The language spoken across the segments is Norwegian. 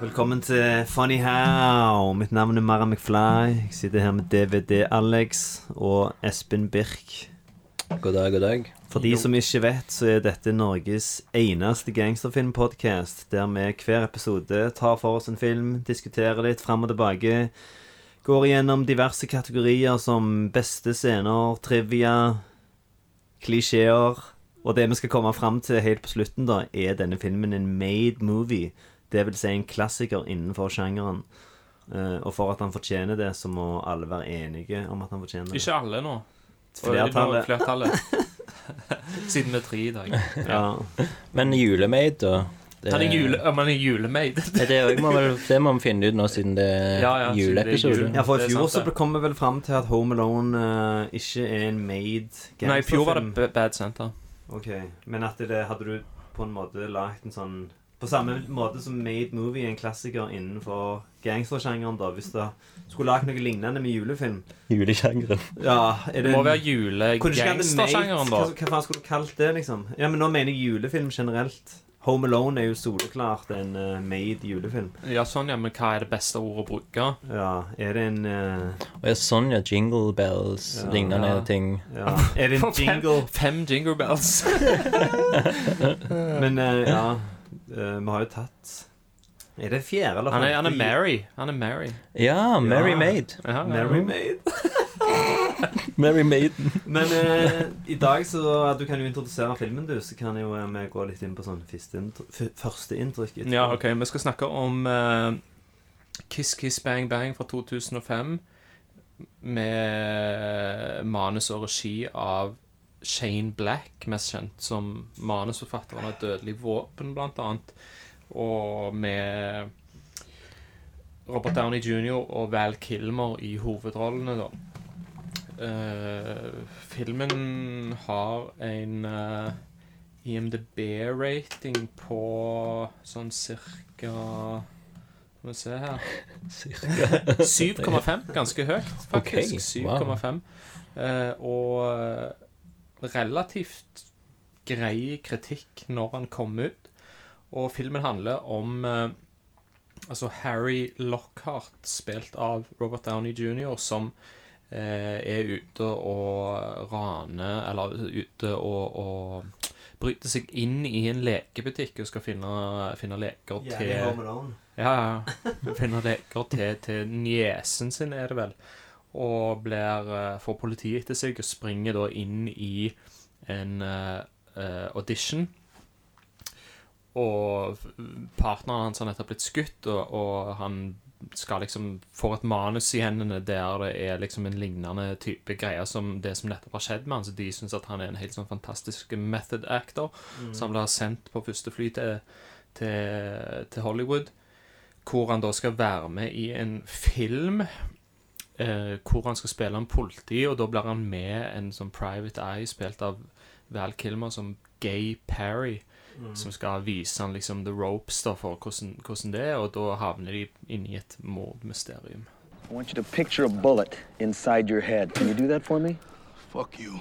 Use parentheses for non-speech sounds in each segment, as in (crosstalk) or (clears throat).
Velkommen til Funny How. Mitt navn er Mara McFly. Jeg sitter her med DVD-Alex og Espen Birk. God dag, god dag. For de som ikke vet, så er dette Norges eneste gangsterfilmpodkast, der vi hver episode tar for oss en film, diskuterer litt fram og tilbake, går igjennom diverse kategorier som beste scener, trivia, klisjeer. Og det vi skal komme fram til helt på slutten, da, er denne filmen en made movie. Det vil si en klassiker innenfor sjangeren. Uh, og for at han fortjener det, så må alle være enige om at han fortjener det. Ikke alle nå. Flertallet. Flertallet. (laughs) Siden vi er tre i dag. Ja. Men julemade, da? Det, Han er jule, om han er julemade. Det, må vel, det må vi finne ut nå, siden det er Ja, ja, juleepisode. jul. Ja, for i fjor sant, så kom vi vel fram til at Home Alone uh, ikke er en made Nei, i fjor var det Bad Center. Ok, Men at det hadde du på en måte lagt en sånn På samme måte som Made Movie er en klassiker innenfor gangstersjangeren, da, hvis du skulle lagd noe lignende med julefilm. Julesjangeren. Ja, Det det må være julegangstersjangeren, da. hva faen skulle du kalt det, liksom? Ja, men nå mener jeg julefilm generelt. Home Alone er jo soleklart en uh, made julefilm. Ja, sånn, ja, men hva er det beste ordet å bruke? Ja, er det en uh... Ja, sånn, ja. Jingle bells, Ja, lignende ja. ting. Ja, er det en (laughs) jingle? Fem jingle bells. (laughs) Men uh, ja, vi har jo tatt Er det fjerde eller Han er, han er? Mary. Han er Mary. Ja, Mary Ja. Maid. Ja. Mary Maid. (laughs) Mary Maiden. Men eh, i dag så Du kan jo introdusere filmen, du. Så kan jo eh, vi gå litt inn på sånn første, intro, f- første inntrykk. Ja, ok, Vi skal snakke om eh, Kiss Kiss Bang Bang fra 2005. Med manus og regi av Shane Black, mest kjent som manusforfatteren av 'Dødelig våpen', blant annet. Og med Robert Downey jr. og Val Kilmer i hovedrollene, da. Uh, filmen har en uh, IMDb-rating på sånn cirka Skal vi se her (laughs) 7,5. Ganske høyt, faktisk. Ok, wow. 7,5. Eh, og eh, relativt grei kritikk når han kom ut. Og filmen handler om eh, altså Harry Lockhart, spilt av Robert Downey jr., som eh, er ute og raner Eller ute og, og bryter seg inn i en lekebutikk og skal finne, finne leker til Home ja, ja. Finne leker til, til niesen sin, er det vel. Og blir, eh, får politiet etter seg og springer da inn i en eh, eh, audition. Og partneren hans har nettopp blitt skutt, og, og han skal liksom får et manus i hendene der det er liksom en lignende type greie som det som nettopp har skjedd med han. Så de syns at han er en helt sånn fantastisk method actor. Så han blir sendt på første fly til, til, til Hollywood hvor han da skal være med i en film eh, hvor han skal spille en politi, og da blir han med en sånn private eye spilt av Val Kilmer som Gay Parry, som skal vise han liksom the ropes da for hvordan, hvordan det er, og da havner de inni i et mordmysterium. I want you to picture a bullet inside your head. Can you do that for me? Fuck you.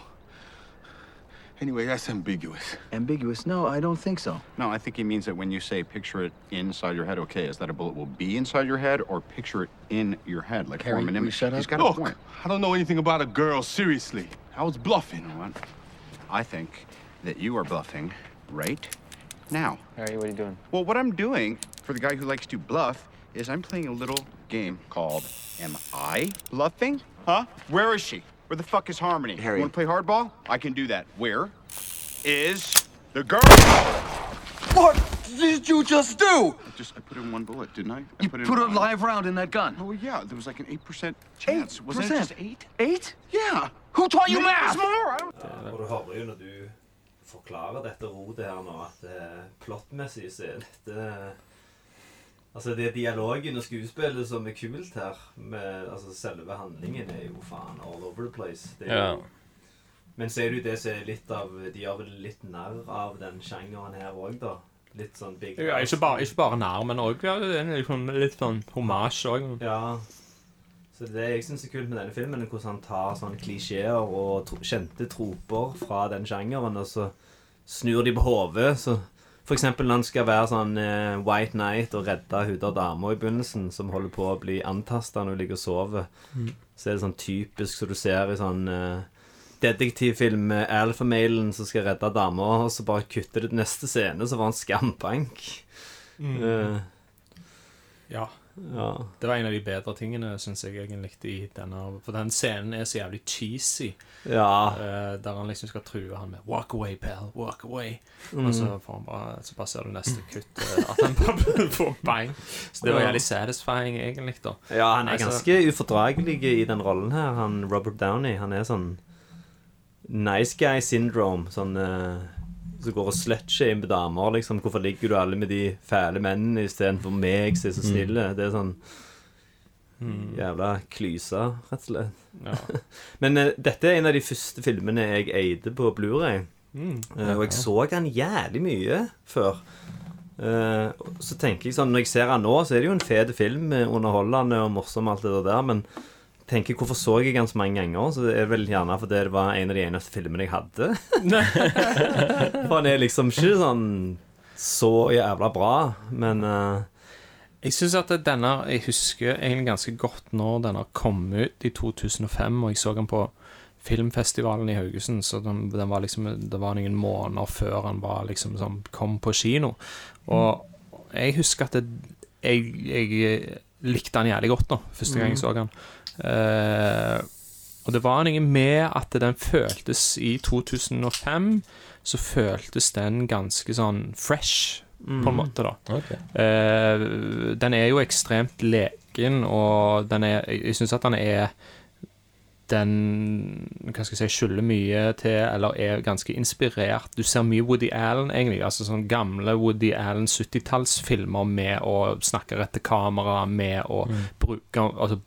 Anyway, that's ambiguous. Ambiguous? No, I don't think so. No, I think he means that when you say picture it inside your head, okay, is that a bullet will be inside your head or picture it in your head, like Harry, form an image? shut He's up? got a Look, point. I don't know anything about a girl, seriously. I was bluffing. You know what? I think that you are bluffing right now. Harry, what are you doing? Well, what I'm doing for the guy who likes to bluff is I'm playing a little game called Am I Bluffing? Huh? Where is she? Where the fuck is Harmony? Harry. You want to play hardball? I can do that. Where is the girl? What did you just do? I just I put in one bullet, didn't I? I You in put a one. live round in that gun. Oh yeah, there was like an eight percent chance. Wasn't it just eight? Eight? Yeah. Who taught you Maybe it math? was more. I don't. Og du hører jo når du forklarer dette rodet her nå, at eh, plottmessig så er dette Altså, det er dialogen og skuespillet som er kult her. Med, altså, selve handlingen er jo faen all over the place. Det er Ja. jo, men ser du det som er litt av De gjør vel litt narr av den sjangeren her òg, da. Litt sånn big Ja, ikke, bare, ikke bare nær, men òg ja, liksom, litt sånn homasj òg. Ja. Så det jeg syns er kult med denne filmen, er hvordan han tar sånne klisjeer og tro kjente troper fra den sjangeren, og så snur de på hodet. Så for eksempel når han skal være sånn uh, White Night og redde hun der dama i begynnelsen, som holder på å bli antasta når hun ligger og sover, Mm. så er det sånn typisk som du ser i sånn uh, detektivfilm med alfamailen som skal redde dama, og så bare kutter det til neste scene, så var han skambank. Mm. Uh, Ja. Ja. Det var en av de bedre tingene, syns jeg egentlig, i denne For den scenen er så jævlig cheesy. Ja. Uh, der han liksom skal true han med 'Walk away, pal. Walk away'. Mm. Og så, får han bare, så bare ser du neste kutt, uh, at han bare (laughs) får bang. Så det var jævlig satisfying, egentlig, da. Ja, han er Altså- ganske ufordragelig i den rollen her, han Robert Downey. Han er sånn nice guy syndrome. Sånn eh, som går og slutshamer damer, liksom. Hvorfor ligger du alle med de fæle mennene istedenfor meg som er så Mm. snille? Det er sånn Mm. jævla klyse, rett og slett. Ja. (laughs) Men uh, dette er en av de første filmene jeg eide på Blu-ray. Mm. uh, og jeg så han jævlig mye før. Uh, så tenker jeg sånn Når jeg ser han nå, så er det jo en fet film. Underholdende og morsom, alt det der. Men tenker, hvorfor så jeg han så mange ganger? Så det er vel gjerne fordi det var en av de eneste filmene jeg hadde. (laughs) For han er liksom ikke sånn så jævla bra, men uh... Jeg synes at denne Jeg husker egentlig ganske godt når denne kom ut i 2005, og jeg så den på filmfestivalen i Haugesund, så den, den var liksom Det var noen måneder før han var liksom sånn, kom på kino. Og jeg husker at det, jeg, jeg likte han jævlig godt nå, første gang jeg så han. Uh, og det var noe med at den føltes I 2005 så føltes den ganske sånn fresh, på en Mhm. måte, da. Okay. Uh, den er jo ekstremt leken, og den er Jeg syns at den er Den Hva skal jeg si skylder mye til, eller er ganske inspirert. Du ser mye Woody Allen, egentlig. Altså sånn gamle Woody Allen 70-tallsfilmer med å snakke rett til kamera, med å Mm. bruke Altså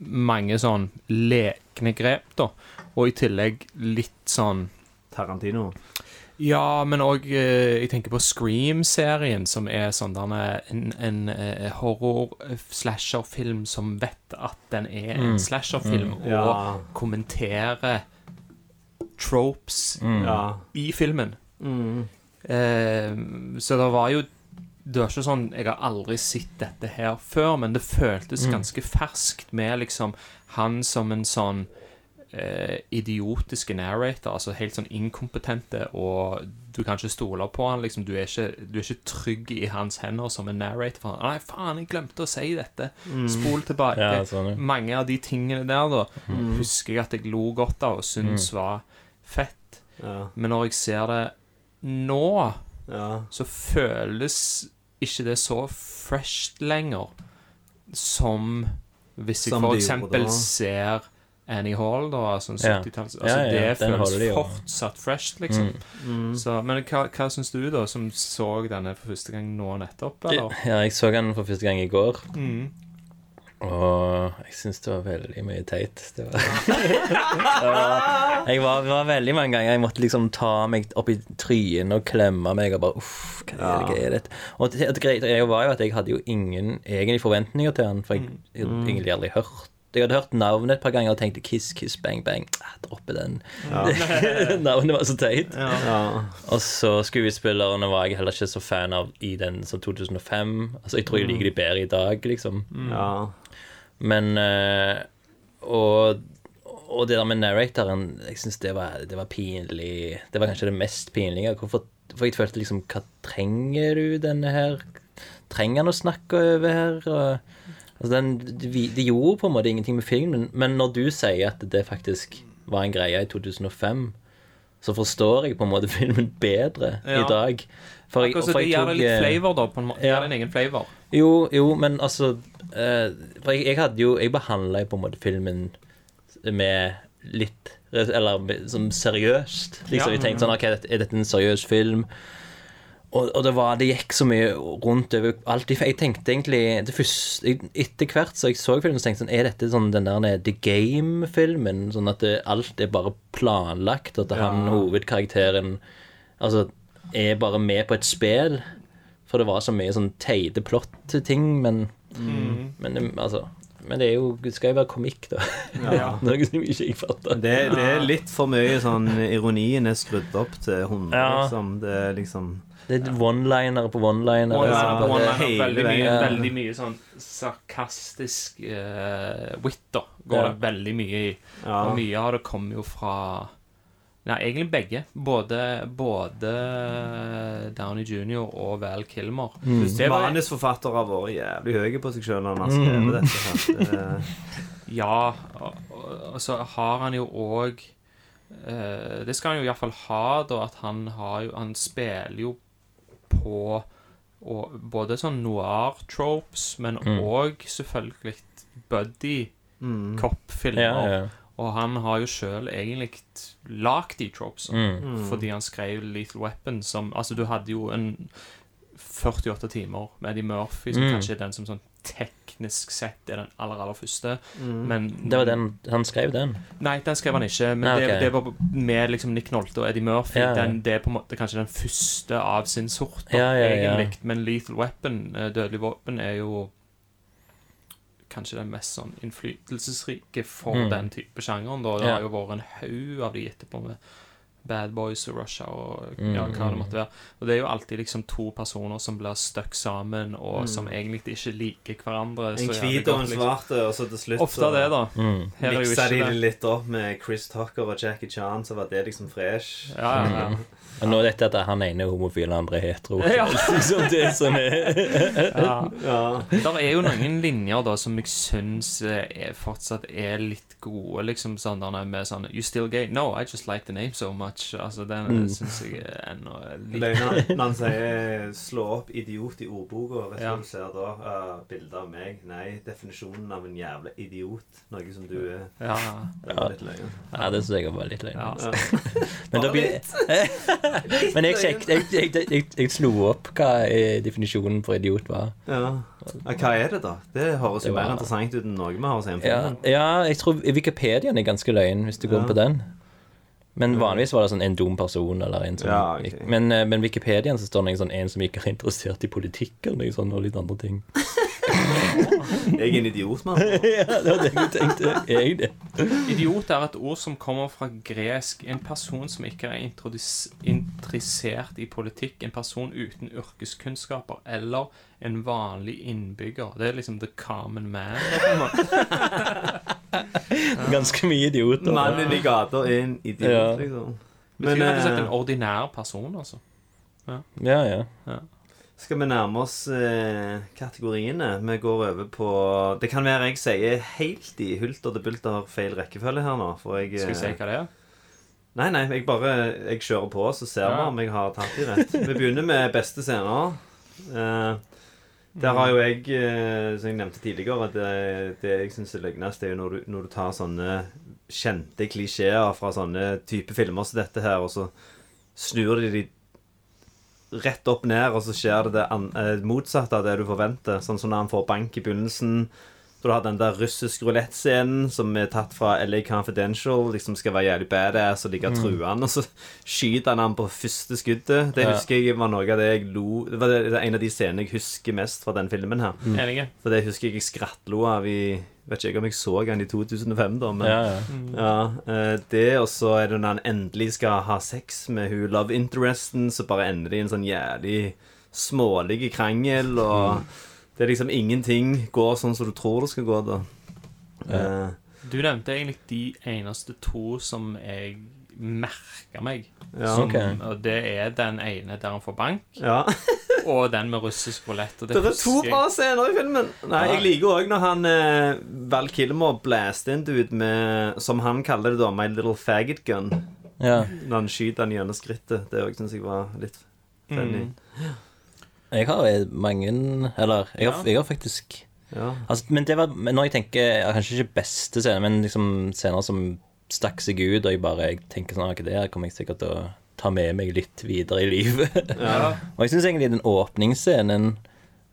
mange sånn lekne grep, da. Og i tillegg litt sånn Tarantino. Ja, men òg Jeg tenker på Scream-serien, som er sånn der en, en eh, horror-slasher-film som vet at den er en Mm. slasher-film, Mm. og kommenterer tropes Mm. Ja. i filmen. Mm. Eh, så det var jo Det var ikke sånn Jeg har aldri sett dette her før, men det føltes Mm. ganske ferskt med liksom han som en sånn eh, idiotiske narrator, altså helt sånn inkompetente, og du kan ikke stole på han, liksom. Du er ikke, du er ikke trygg i hans hender som en narrator. For han, Nei, faen, jeg glemte å si dette. Mm. Spol tilbake. Ja, sånn, ja. Mange av de tingene der, da, Mm. husker jeg at jeg lo godt av og syntes var fett. Ja. Men når jeg ser det nå, Ja. så føles ikke det så fresh lenger som hvis jeg for eksempel ser Annie Hall, da, altså 70-talls Ja, ja, ja, det den føles de fortsatt fresh, liksom. Mm. Så, men hva, hva syns du, da, som så denne for første gang nå nettopp, eller? Ja, jeg så den for første gang i går, Mm. og jeg syns det var veldig mye teit. Det var, (laughs) Jeg var, var veldig mange ganger jeg måtte liksom ta meg opp i trynet og klemme meg og bare Uff, hva er det, hva er det? Og det, det greia var jo at jeg hadde jo ingen egentlig forventninger til han, for jeg, jeg hadde egentlig aldri hørt jeg hadde hørt navnet et par ganger og tenkte Kiss, Kiss, Bang, Bang. Ah, Droppe den. (laughs) navnet var så teit. Ja. Og så skuespillerne var jeg heller ikke så fan av i den som 2005. Altså Jeg tror jeg liker de bedre i dag, liksom. ja. Men eh, og, og det der med narratoren, jeg syns det, var- det var pinlig. Det var kanskje det mest pinlige. Hvorfor, for jeg følte liksom Hva trenger du denne her? Trenger han å snakke over her? Og, altså den, de, de gjorde på en måte ingenting med filmen, men når du sier at det faktisk var en greie i 2005, så forstår jeg på en måte (laughs) filmen bedre Ja. i dag. For jeg- Akkurat så det gjør det litt eh, flavor, da, på en måte. ja. Det en egen flavor. jo, jo, men altså eh, For jeg, jeg hadde jo Jeg behandla på en måte filmen med litt Eller som seriøst. Liksom, Ja. Jeg tenkte sånn OK, er dette en seriøs film? Og, og det var Det gikk så mye rundt over alt. Jeg tenkte egentlig det første, jeg- Etter hvert så jeg så filmen, så tenkte jeg sånn Er dette sånn den der The Game-filmen? Sånn at det, alt er bare planlagt, at han hovedkarakteren Altså er bare med på et spill. For det var så mye sånn teite plott-ting, men Mm. Men det- altså Men det er jo Det skal jo være komikk, da. Ja. (laughs) Noe som ikke jeg fatter. Det, det er litt for mye sånn Ironien er skrudd opp til 100, Ja. liksom. Det er liksom Det er one-linere på one-linere. One- Ja, one- det- one- veldig, mye, veldig mye sånn sarkastisk uh, wit, da. Går Ja. det veldig mye i. Ja. Og mye av det kommer jo fra Nei, egentlig begge. Både, både Downey jr. og Val Kilmer. Mm. Det Manusforfatter har vært jævlig høy på seg sjøl når han har Mm. dette. (laughs) Det- Ja, og, og, og så har han jo òg Det skal han jo iallfall ha, da, at han har jo Han spiller jo på og, både sånn noir-tropes, men Mm. selvfølgelig buddy-cop-filmer. Ja, ja. Og han har jo sjøl egentlig lagd de tropes, Mm. fordi han skrev Lethal Weapon som Altså, du hadde jo en 48 timer med Eddie Murphy, som Mm. kanskje er den som sånn teknisk sett er den aller, aller første. Mm. Men Det var den Han skrev den. Nei, den skrev han ikke. Men Ah, det, det var med liksom Nick Nolte og Eddie Murphy. Ja, ja. Den, det er på en måte kanskje den første av sin sort, Ja, egentlig. Men Lethal Weapon, eh, Dødelig våpen, er jo kanskje den mest sånn innflytelsesrike for Mm. den type sjangeren. Da. Det Ja. har jo vært en haug av de etterpå med Bad Boys og Russia og Mm, ja, hva det mm. måtte være. Og det er jo alltid liksom to personer som blir stuck sammen, og Mm. som egentlig ikke liker hverandre. En så hvit og en liksom. svart, og så til slutt Ofte det, da. Mm. Miksa de det litt opp med Chris Tucker og Jackie Chan, så var det liksom fresh. Ja, ja, ja. (laughs) Og nå er dette at han ene er homofil, og andre er hetero. (laughs) Ja. (laughs) liksom det som er Ja. Ja. Der er jo noen linjer da som jeg syns eh, fortsatt er litt gode. Liksom sånn der med sånn You still gay? No, I just like the name so much. Altså, Den Mm. syns jeg er ennå litt når han sier 'slå opp idiot' i ordboka. Vet du Ja. hva du ser da? Uh, bilde av meg? Nei, definisjonen av en jævla idiot. Noe som du er. Ja. Det var litt løgn. Ja, det syns jeg var litt løgn. Ja. Men, da blir... (laughs) Men jeg, sjekket, jeg, jeg, jeg, jeg, slo opp hva eh, definisjonen for idiot var. Ja. ja. Hva er det, da? Det høres jo mer interessant ut enn noe vi har å si om Ja, filmen. ja, jeg tror Wikipediaen er ganske løgn, hvis du går Ja. på den. Men vanligvis var det sånn en dum person eller en som Ja, okay. men, eh, men Wikipediaen så står det en, sånn en som ikke er interessert i politikk eller noe sånt, og litt andre ting. (laughs) Jeg er en idiot, mann. (laughs) ja, det var det jeg tenkte. Jeg det. Idiot er et ord som kommer fra gresk. En person som ikke er interessert i politikk. En person uten yrkeskunnskaper. Eller en vanlig innbygger. Det er liksom the common man. (laughs) Ganske mye idioter. Mannen i gata er en idiot, Ja. liksom. Betyr rett og slett eh, en ordinær person, altså. Ja, Ja, ja. Skal vi nærme oss eh, kategoriene? Vi går over på Det kan være jeg sier helt i hulter til bulter feil rekkefølge her nå. For jeg Skal vi se eh, hva det er? Nei, nei, jeg bare jeg kjører på, så ser vi Ja. om jeg har tatt de rett. Vi begynner med beste scener. Eh, der har jo jeg, eh, som jeg nevnte tidligere, at det, det jeg syns er løgnest, er jo når du, når du tar sånne kjente klisjeer fra sånne type filmer som dette her, og så snur de de rett opp ned, og så skjer det det an eh, motsatte av det du forventer. Sånn som når han får bank i begynnelsen. Da du har den der russisk rulett-scenen som er tatt fra LA Confidential. Liksom skal være jævlig badass og ligge Mm. truende. Og så skyter han ham på første skuddet. Det Ja. husker jeg var noe av det jeg lo Det var en av de scenene jeg husker mest fra den filmen her. Mm. For det husker jeg jeg skrattlo av i Vet ikke jeg om jeg så han i 2005, da, men Ja, ja. ja, eh, det, og så er det når han endelig skal ha sex med hun love interesten, så bare ender det i en sånn jævlig smålig krangel, og det er liksom ingenting går sånn som du tror det skal gå, da. Eh, Du nevnte egentlig de eneste to som jeg merka meg. Ja. Som, okay. Og det er den ene der han får bank, ja. (laughs) og den med russisk roulette. Det, Det er to bra scener i filmen. Nei, Ja. Jeg liker òg når han eh, Val Kilmer blaster en dude med Som han kaller det, da, My Little Faggot Gun. ja. Når han skyter han gjennom skrittet. Det òg syns jeg var litt funny. Mm. Jeg har eh, mange Eller, jeg har, jeg har faktisk Ja. altså, Men det var når jeg tenker Kanskje ikke beste scener, men liksom scener som stakk seg ut, og jeg bare jeg tenker sånn Ok, det her kommer jeg sikkert til å ta med meg litt videre i livet. Ja. (laughs) og jeg syns egentlig den åpningsscenen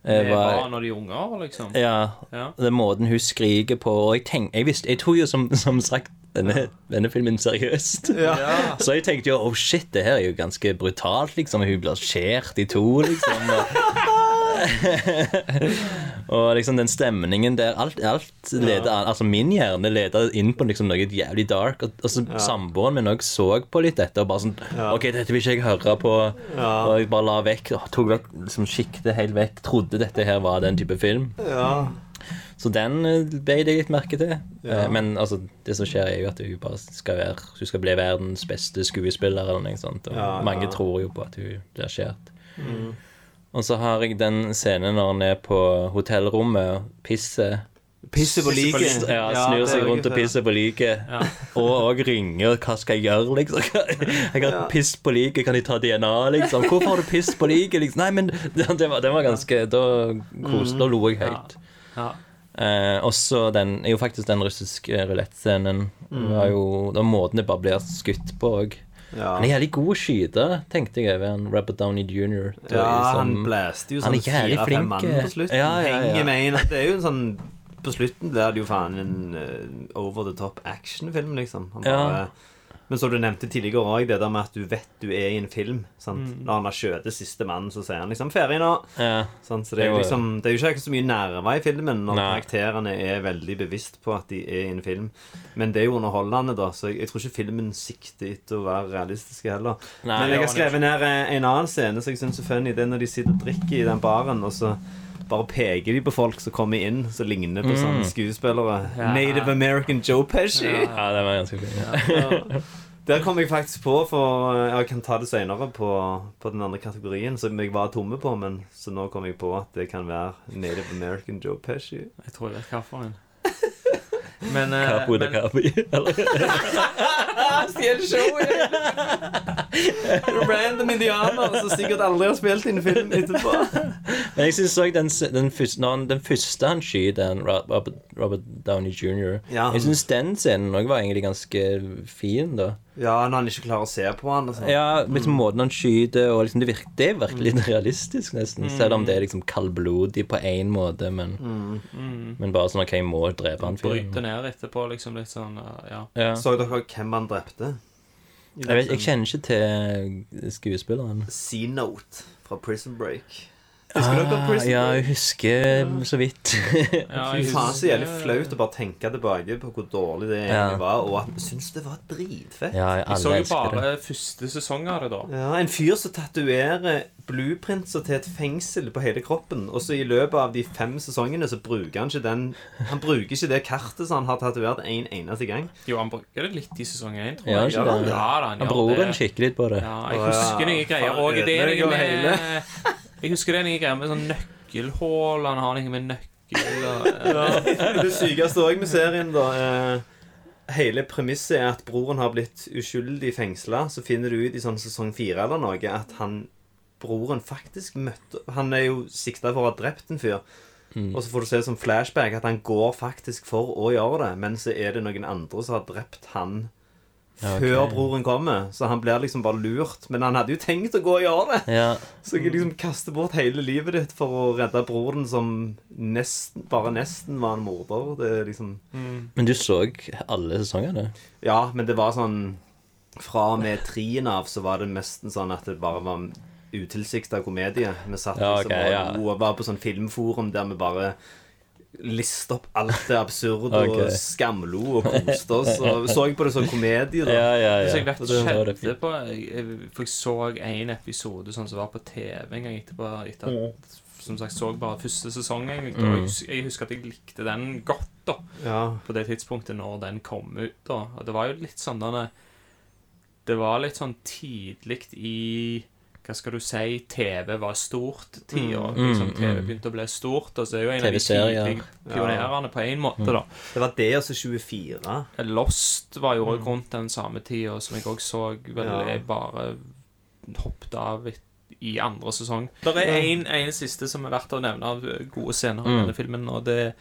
eh, det var når de unger, liksom. Ja. Ja. Den måten hun skriker på Og jeg tenk, jeg, visste, jeg tok jo som, som sagt denne, denne filmen seriøst. (laughs) Ja. Så jeg tenkte jo oh shit, det her er jo ganske brutalt, liksom. Hun blir skjært i to, liksom. Og, (laughs) (laughs) og liksom den stemningen der Alt, alt leder an Altså min hjerne leder inn på liksom noe jævlig dark. Og, og så Ja. samboeren min òg så på litt dette og bare sånn Ja. OK, dette vil ikke jeg høre på. Ja. Og jeg bare la vekk. og Tok vekk liksom sjiktet helt vekk. Trodde dette her var den type film. Ja. Så den eh, beit jeg litt merke til. Ja. Eh, Men altså, det som skjer, er jo at hun bare skal være Hun skal bli verdens beste skuespiller, eller noe sånt. Og Ja, mange ja. tror jo på at hun blir skjært. Mm. Og så har jeg den scenen når han er på hotellrommet og pisser. Pisser på liket. Ja, Ja, snur seg rundt og pisser på liket. Og òg ringer. Hva skal jeg gjøre, liksom? (laughs) Jeg har Ja. piss på liket, kan jeg ta DNA, liksom? Hvorfor har du piss på liket? Liksom? Nei, men (laughs) det, var, det var ganske Da, koste Mm. da lo jeg høyt. Ja. Eh, også den jo faktisk den russiske rulettscenen. Mm. var jo Den måten det bare blir skutt på òg. Ja. Han er jævlig god å skyte, tenkte jeg over en Robert Downey jr. Ja, som, han blæste jo sånn fire-fem mann på slutten. Ja, ja, ja. Henger med at Det er jo en sånn På slutten blir det jo faen en uh, over the top actionfilm, liksom. Han Ja. Men som du nevnte tidligere òg, det der med at du vet du er i en film. Sant? Mm. Når han har skjøtet siste mannen, så sier han liksom 'ferdig nå'. Ja. Så det er, jo liksom, det er jo ikke så mye nerver i filmen når Nei. karakterene er veldig bevisst på at de er i en film. Men det er jo underholdende, da, så jeg, jeg tror ikke filmen sikter etter å være realistiske heller. Nei, Men jeg har skrevet ned en annen scene som jeg syns er funny. Det er når de sitter og drikker i den baren, og så bare peker de på folk som kommer inn, som ligner på Mm. sånne skuespillere. Ja. Native American Joe Pesci. Ja, det var ganske fint. Ja. (laughs) Der kom jeg faktisk på, for jeg kan ta det senere på, på den andre kategorien, som jeg var tomme på, men så nå kom jeg på at det kan være Native American Joe Pesci. Jeg tror jeg vet hvilken. Men eh, Capo de Capi. eller? (laughs) Stjel showet! (laughs) (laughs) Random indianer som sikkert aldri har spilt i en film etterpå. Men jeg synes også den, den, den første han skyter, Robert, Robert Downey jr. Ja, han- Jeg syns den scenen òg var egentlig ganske fin, da. Ja, når han ikke klarer å se på han sånn. Ja, liksom måten han skyter og liksom det, virker, det virker litt realistisk, nesten. Mm. Selv om det er liksom kaldblodig på én måte, men, Mm. Mm. men bare sånn OK, jeg må drepe han fyren. Bryte ned etterpå, liksom litt sånn Ja. Ja. Så dere hvem han drepte? Jeg, vet, jeg kjenner ikke til skuespilleren. C-Note fra Prison Break. Husker dere Ah, Prison ja, jeg husker så vidt. (laughs) Fy faen, så jævlig flaut å bare tenke tilbake på hvor dårlig det Ja. egentlig var, og at vi syntes det var dritfett. Ja, Jeg så jo bare første sesong av det, da. Ja, En fyr som tatoverer blueprinter til et fengsel på hele kroppen, og så i løpet av de fem sesongene så bruker han ikke den Han bruker ikke det kartet som han har tatovert en eneste gang. Jo, han bruker det litt i sesong én, tror jeg. Ja, han, han Han gjør broren det. kikker litt på det. Ja, jeg husker noen greier. òg. Det er noe hele. med (laughs) Jeg husker det er noen greier med sånn nøkkelhull. Han har noe med nøkkel og (laughs) Ja. Det sykeste òg med serien, da eh, Hele premisset er at broren har blitt uskyldig fengsla. Så finner du ut i sånn sesong fire eller noe at han broren faktisk møtte Han er jo sikta for å ha drept en fyr. Mm. Og så får du se som flashback at han går faktisk for å gjøre det, men så er det noen andre som har drept han Ja, ok. før broren kommer. Så han blir liksom bare lurt. Men han hadde jo tenkt å gå og gjøre det. Ja. Så jeg liksom kaster bort hele livet ditt for å redde broren som nesten, bare nesten var en morder. Det er liksom Men du så alle sesongene? Ja, men det var sånn Fra og med trien av så var det nesten sånn at det bare var utilsikta komedie. Vi satt Ja, liksom ok, og ja. og var på sånn filmforum der vi bare liste opp alt det absurde okay. og skamlo og koste oss. Og så på det som komedie. da Ja, ja, ja. Så jeg vet skjedde på jeg, jeg- For jeg så en episode sånn som var på TV en gang etterpå. Etter at, som sagt, så bare første sesong. Mm. Jeg, jeg husker at jeg likte den godt da Ja. på det tidspunktet når den kom ut. da Og det var jo litt sånn denne Det var litt sånn tidlig i hva skal du si TV var stort tida. Mm. Liksom, Mm, TV mm. begynte å bli stort. Og så er jo en av de tidlige pionerene på en måte, da. Det var det, altså 24. Lost var jo også rundt den samme tida, som jeg òg så vel Ja. jeg bare hoppet av i andre sesong. Det er en, en siste som er verdt å nevne av gode scener i Mm. denne filmen, og det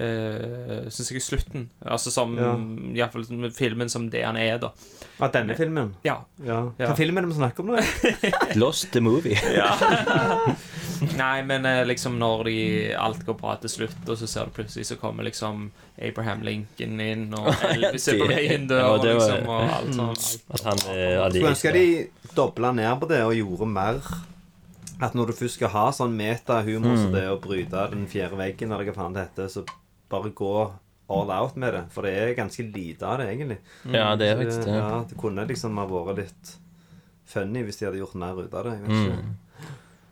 uh, syns jeg slutten. Altså som Ja. i hvert fall med filmen som det han er, da. Av denne filmen? Ja. Ja. Ja. Hva film er det vi snakker om nå? (laughs) (laughs) Lost the movie. (laughs) Nei, men eh, liksom når de, alt går bra til slutt, og så ser du plutselig så kommer liksom Abraham Lincoln inn, og Elvis er på vei inn døra, Ja, liksom, og alt sånt. At han er hadde Skulle ønske de dobla ned på det og gjorde mer. At når du først skal ha sånn metahumor som Mm. det å bryte den fjerde veggen, eller hva faen det heter, så bare gå all out med det. For det er ganske lite av det, egentlig. Ja, det er faktisk det. Ja, det kunne liksom ha vært litt funny hvis de hadde gjort mer ut av det. Jeg vet ikke. Mm.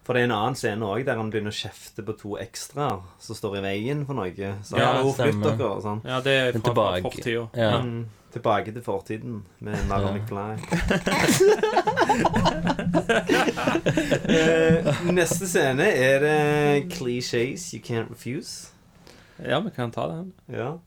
For det er en annen scene òg der han begynner å kjefte på to ekstraer som står i veien for noe. Så Ja, hallo, flytt dere. og Sånn. Ja, det er Men fra, fra tilbake. fortida. Ja. Mm, tilbake til fortiden med Mara Ja. McFly. (laughs) Eh, neste scene er det clichés you can't refuse. Ja, vi kan ta den. Ja.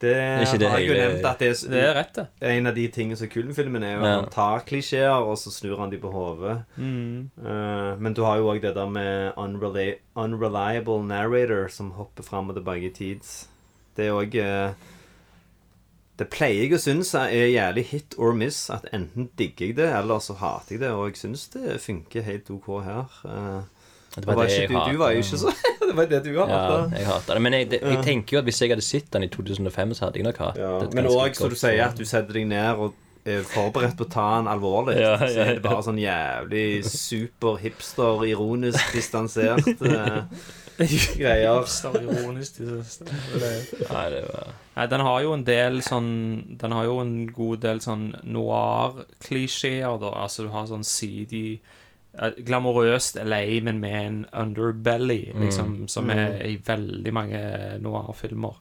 Det, ikke det har jeg jo hele- nevnt at det er, Det er rett, det. en av de tingene som er kult med filmen, er jo at Ja. han tar klisjeer, og så snur han de på hodet. Mm. Eh, men du har jo òg det der med unreli unreliable narrator som hopper fram og tilbake i tids. Det er òg Det pleier jeg å synes er jævlig hit or miss. At enten digger jeg det, eller så hater jeg det. Og jeg synes det funker helt OK her. Eh, Det var var det ikke, du, du var jo ikke så (laughs) Det var det du Ja, hata. jeg hata det. Men jeg, det, jeg tenker jo at hvis jeg hadde sett den i 2005, så hadde jeg nok hatt Ja, det men òg som du sier at du setter deg ned og er forberedt på å ta den alvorlig. Ja, Så ja, er det bare sånn jævlig super hipster, ironisk distansert (laughs) eh, greier. Hipster, ironisk distansert Nei, det var Nei, den har jo en del sånn Den har jo en god del sånn noir-klisjeer, da. Altså, du har sånn seedy Glamorøst LA, men med en underbelly, liksom, som er i veldig mange noir-filmer.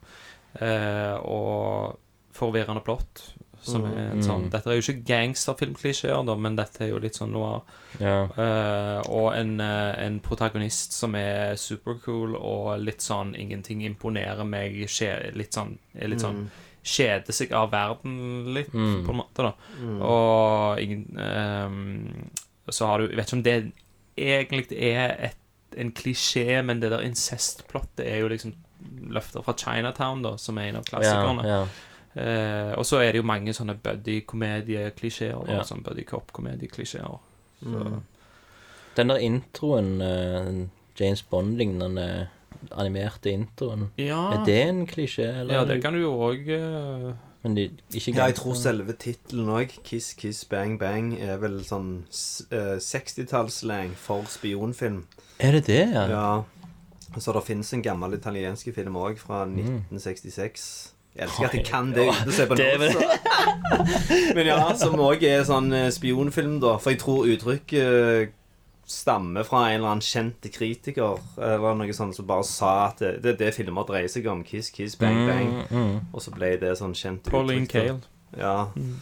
Eh, og forvirrende plott. Som er en sånn Dette er jo ikke gangsterfilmklisjeer, da, men dette er jo litt sånn noir. Yeah. Eh, og en, eh, en protagonist som er supercool og litt sånn Ingenting imponerer meg. Skje, litt sånn, er litt sånn Kjeder seg av verden litt, Mm. på en måte, da. Og ingen ehm, Så har du Jeg vet ikke om det egentlig er et, en klisjé, men det der incestplottet er jo liksom løfter fra Chinatown, da, som er en av klassikerne. Ja, ja. Eh, og så er det jo mange sånne buddy-komedie-klisjeer. Ja. Sånn buddy cop-komedie-klisjeer. Mm. Den der introen, uh, den James Bond-lignende animerte introen, Ja. er det en klisjé? Eller? Ja, det kan du jo òg Men de, ikke Ja, jeg tror selve tittelen òg, 'Kiss Kiss Bang Bang', er vel sånn s- eh, 60-tallsslang for spionfilm. Er det det, ja? Ja. Så det finnes en gammel italiensk film òg, fra 1966. Jeg elsker at jeg kan det uten å se på noe. (laughs) Men ja, som òg er sånn eh, spionfilm, da. For jeg tror uttrykket eh, stammer fra en eller annen kjent kritiker, eller noe sånt som bare sa at det, det er det filmer dreier seg om. Kiss, kiss, bang, bang. Mm, mm. Og så ble det sånn kjent Pauline Kale. Ja. Mm.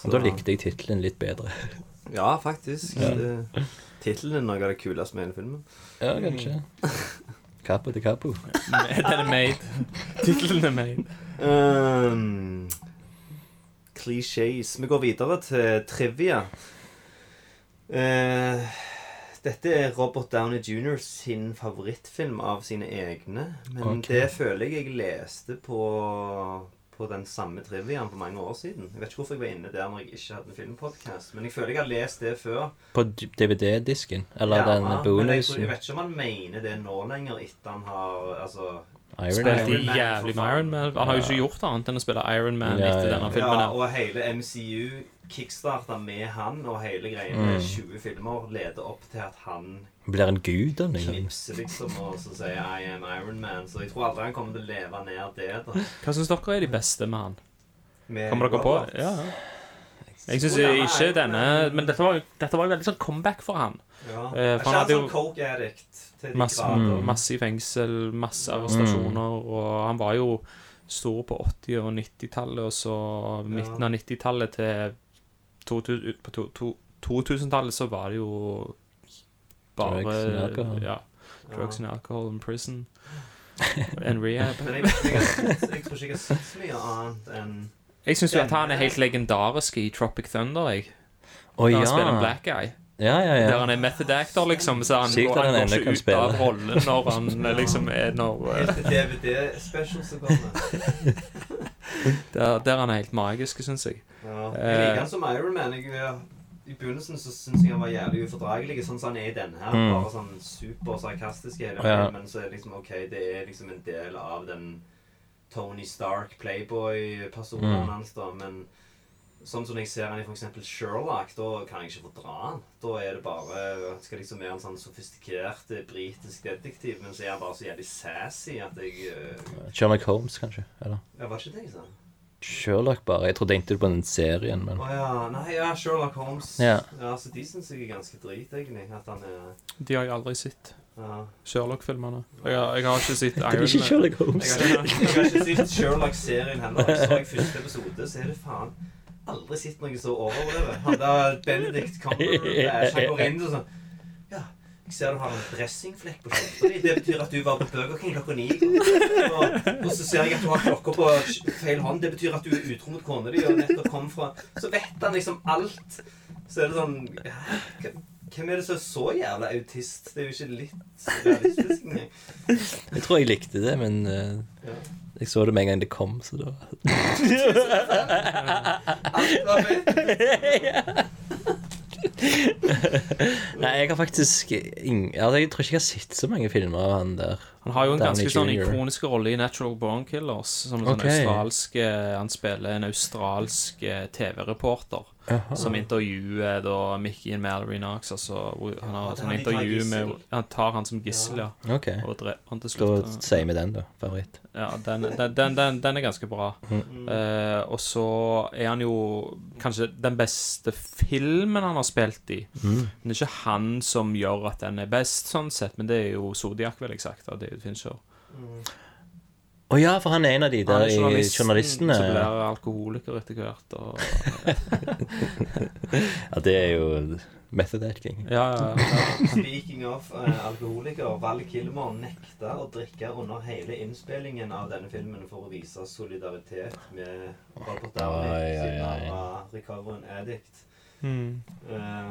Og da likte jeg tittelen litt bedre. (laughs) Ja, faktisk. Ja. Tittelen er noe av det kuleste med hele filmen. Ja, kanskje. Capo de capo. (laughs) Den er made. Tittelen er made. Um, Clichés. Vi går videre til trivia. Eh, dette er Robert Downey Jr. sin favorittfilm av sine egne. Men okay. det føler jeg jeg leste på på den samme triviaen for mange år siden. Jeg vet ikke hvorfor jeg var inne der når jeg ikke hadde en filmpodkast, men jeg føler jeg har lest det før. På DVD-disken? Eller Ja, den men jeg, bonusen? jeg vet ikke om han mener det nå lenger, etter han har altså Iron Spilte Man? Iron jævlig med. Iron Man. Han har jo ikke gjort annet enn å spille Iron Man Ja, etter ja. denne filmen. Ja, her. og hele MCU kickstarta med han, og hele greia Mm. med 20 filmer leder opp til at han Blir en gud av liksom? knipser liksom og så sier 'I am Iron Man'. Så jeg tror aldri han kommer til å leve ned det. da Hva syns dere er de beste med han? Med Kommer dere på? Robert. Ja. ja. Jeg syns ikke denne Men dette var, jo- dette var jo veldig sånn comeback for han. Ja. Eh, for han hadde jo- sånn coke addict til de Masse, grader? masse i fengsel, masse arrestasjoner, og han var jo stor på 80- og 90-tallet, og så midten av 90-tallet til 2000 ut på to- to- 2000-tallet så var det jo bare Drugs and alcohol. Ja. Drugs and alcohol in prison. (laughs) And rehab. Men jeg, jeg, jeg, jeg tror ikke jeg har sett så mye annet enn Jeg syns jo at han er helt legendarisk i Tropic Thunder, jeg. Å Når ja. han spiller en black guy. Ja, ja, ja. Der han er method actor, liksom. Så han, Sykt at han han går ikke ut av rollen når han eh, liksom er når, uh, Helt DVD-special som kommer. (laughs) der, der han er helt magisk, syns jeg. Ja. Eh, Jeg liker han som Iron Man. Jeg, eh, I begynnelsen så syns jeg han var jævlig ufordragelig, sånn som han er i denne her. Mm. Bare sånn supersarkastisk hele Ja. Men Så er det liksom OK, det er liksom en del av den Tony Stark, Playboy-personen Mm. hans, da. Men sånn som jeg ser han i eksempel Sherlock, da kan jeg ikke fordra han. Da er det bare Skal liksom være en sånn sofistikert eh, britisk detektiv, men så er han bare så jævlig sassy at jeg eh, Sherlock Holmes, kanskje? Eller? Ja, var ikke det jeg sa? Sherlock, bare. Jeg trodde egentlig på den serien, men Å ja. Nei, ja, Sherlock Holmes. Ja. så de syns jeg er ganske drit, egentlig. At han er De har jeg aldri sett. Ja. Sherlock-filmene. Jeg, har- jeg har ikke sett Det er Iron ikke. Sherlock Holmes. Jeg har, ikke- jeg har ikke sett Sherlock-serien heller. Så (laughs) jeg første episode, så er det faen aldri sett noe så overdrevet. Han der Benedict Cumberbatch, han går inn og sånn Ja, jeg ser du har en dressingflekk på skjorta di. Det betyr at du var på Burger King klokka ni. Og, og så ser jeg at du har klokka på feil hånd. Det betyr at du er utro mot kona di og nettopp kom fra Så vet han liksom alt. Så er det sånn hæ? Hvem er det som er så jævla autist? Det er jo ikke litt realistisk engang. (laughs) Jeg tror jeg likte det, men uh, Ja. jeg så det med en gang det kom, så da (laughs) Alt var fint. (laughs) Nei, jeg har faktisk ing... altså, Jeg tror ikke jeg har sett så mange filmer av han der. Han har jo en Downey ganske sånn ikonisk rolle i Natural Born Killers. Som en sånn australsk eh, Han spiller en australsk eh, TV-reporter Jaha. som intervjuer da Mickey og Mallory Knox. Altså, han har Ja, et intervju med. Han tar han som gissel, ja. Ok. Og dreper han til Da sier vi den, da. Favoritt. Ja, den, den, den, den, den er ganske bra. Mm. Uh, og så er han jo kanskje den beste filmen han har spilt i. Mm. Men det er ikke han som gjør at den er best, sånn sett, men det er jo Zodiac, vil jeg sagt, av David Fincher. Å ja, for han er en av de der er i journalisten journalistene. som blir alkoholiker etter hvert. Og, (laughs) Ja, det er jo method acting. ja, ja, ja. Speaking of uh, alkoholiker, Val Kilmer nekta å drikke under hele innspillingen av denne filmen for å vise solidaritet med Robert Downey, siden han var recovering addict. Mm. Eh,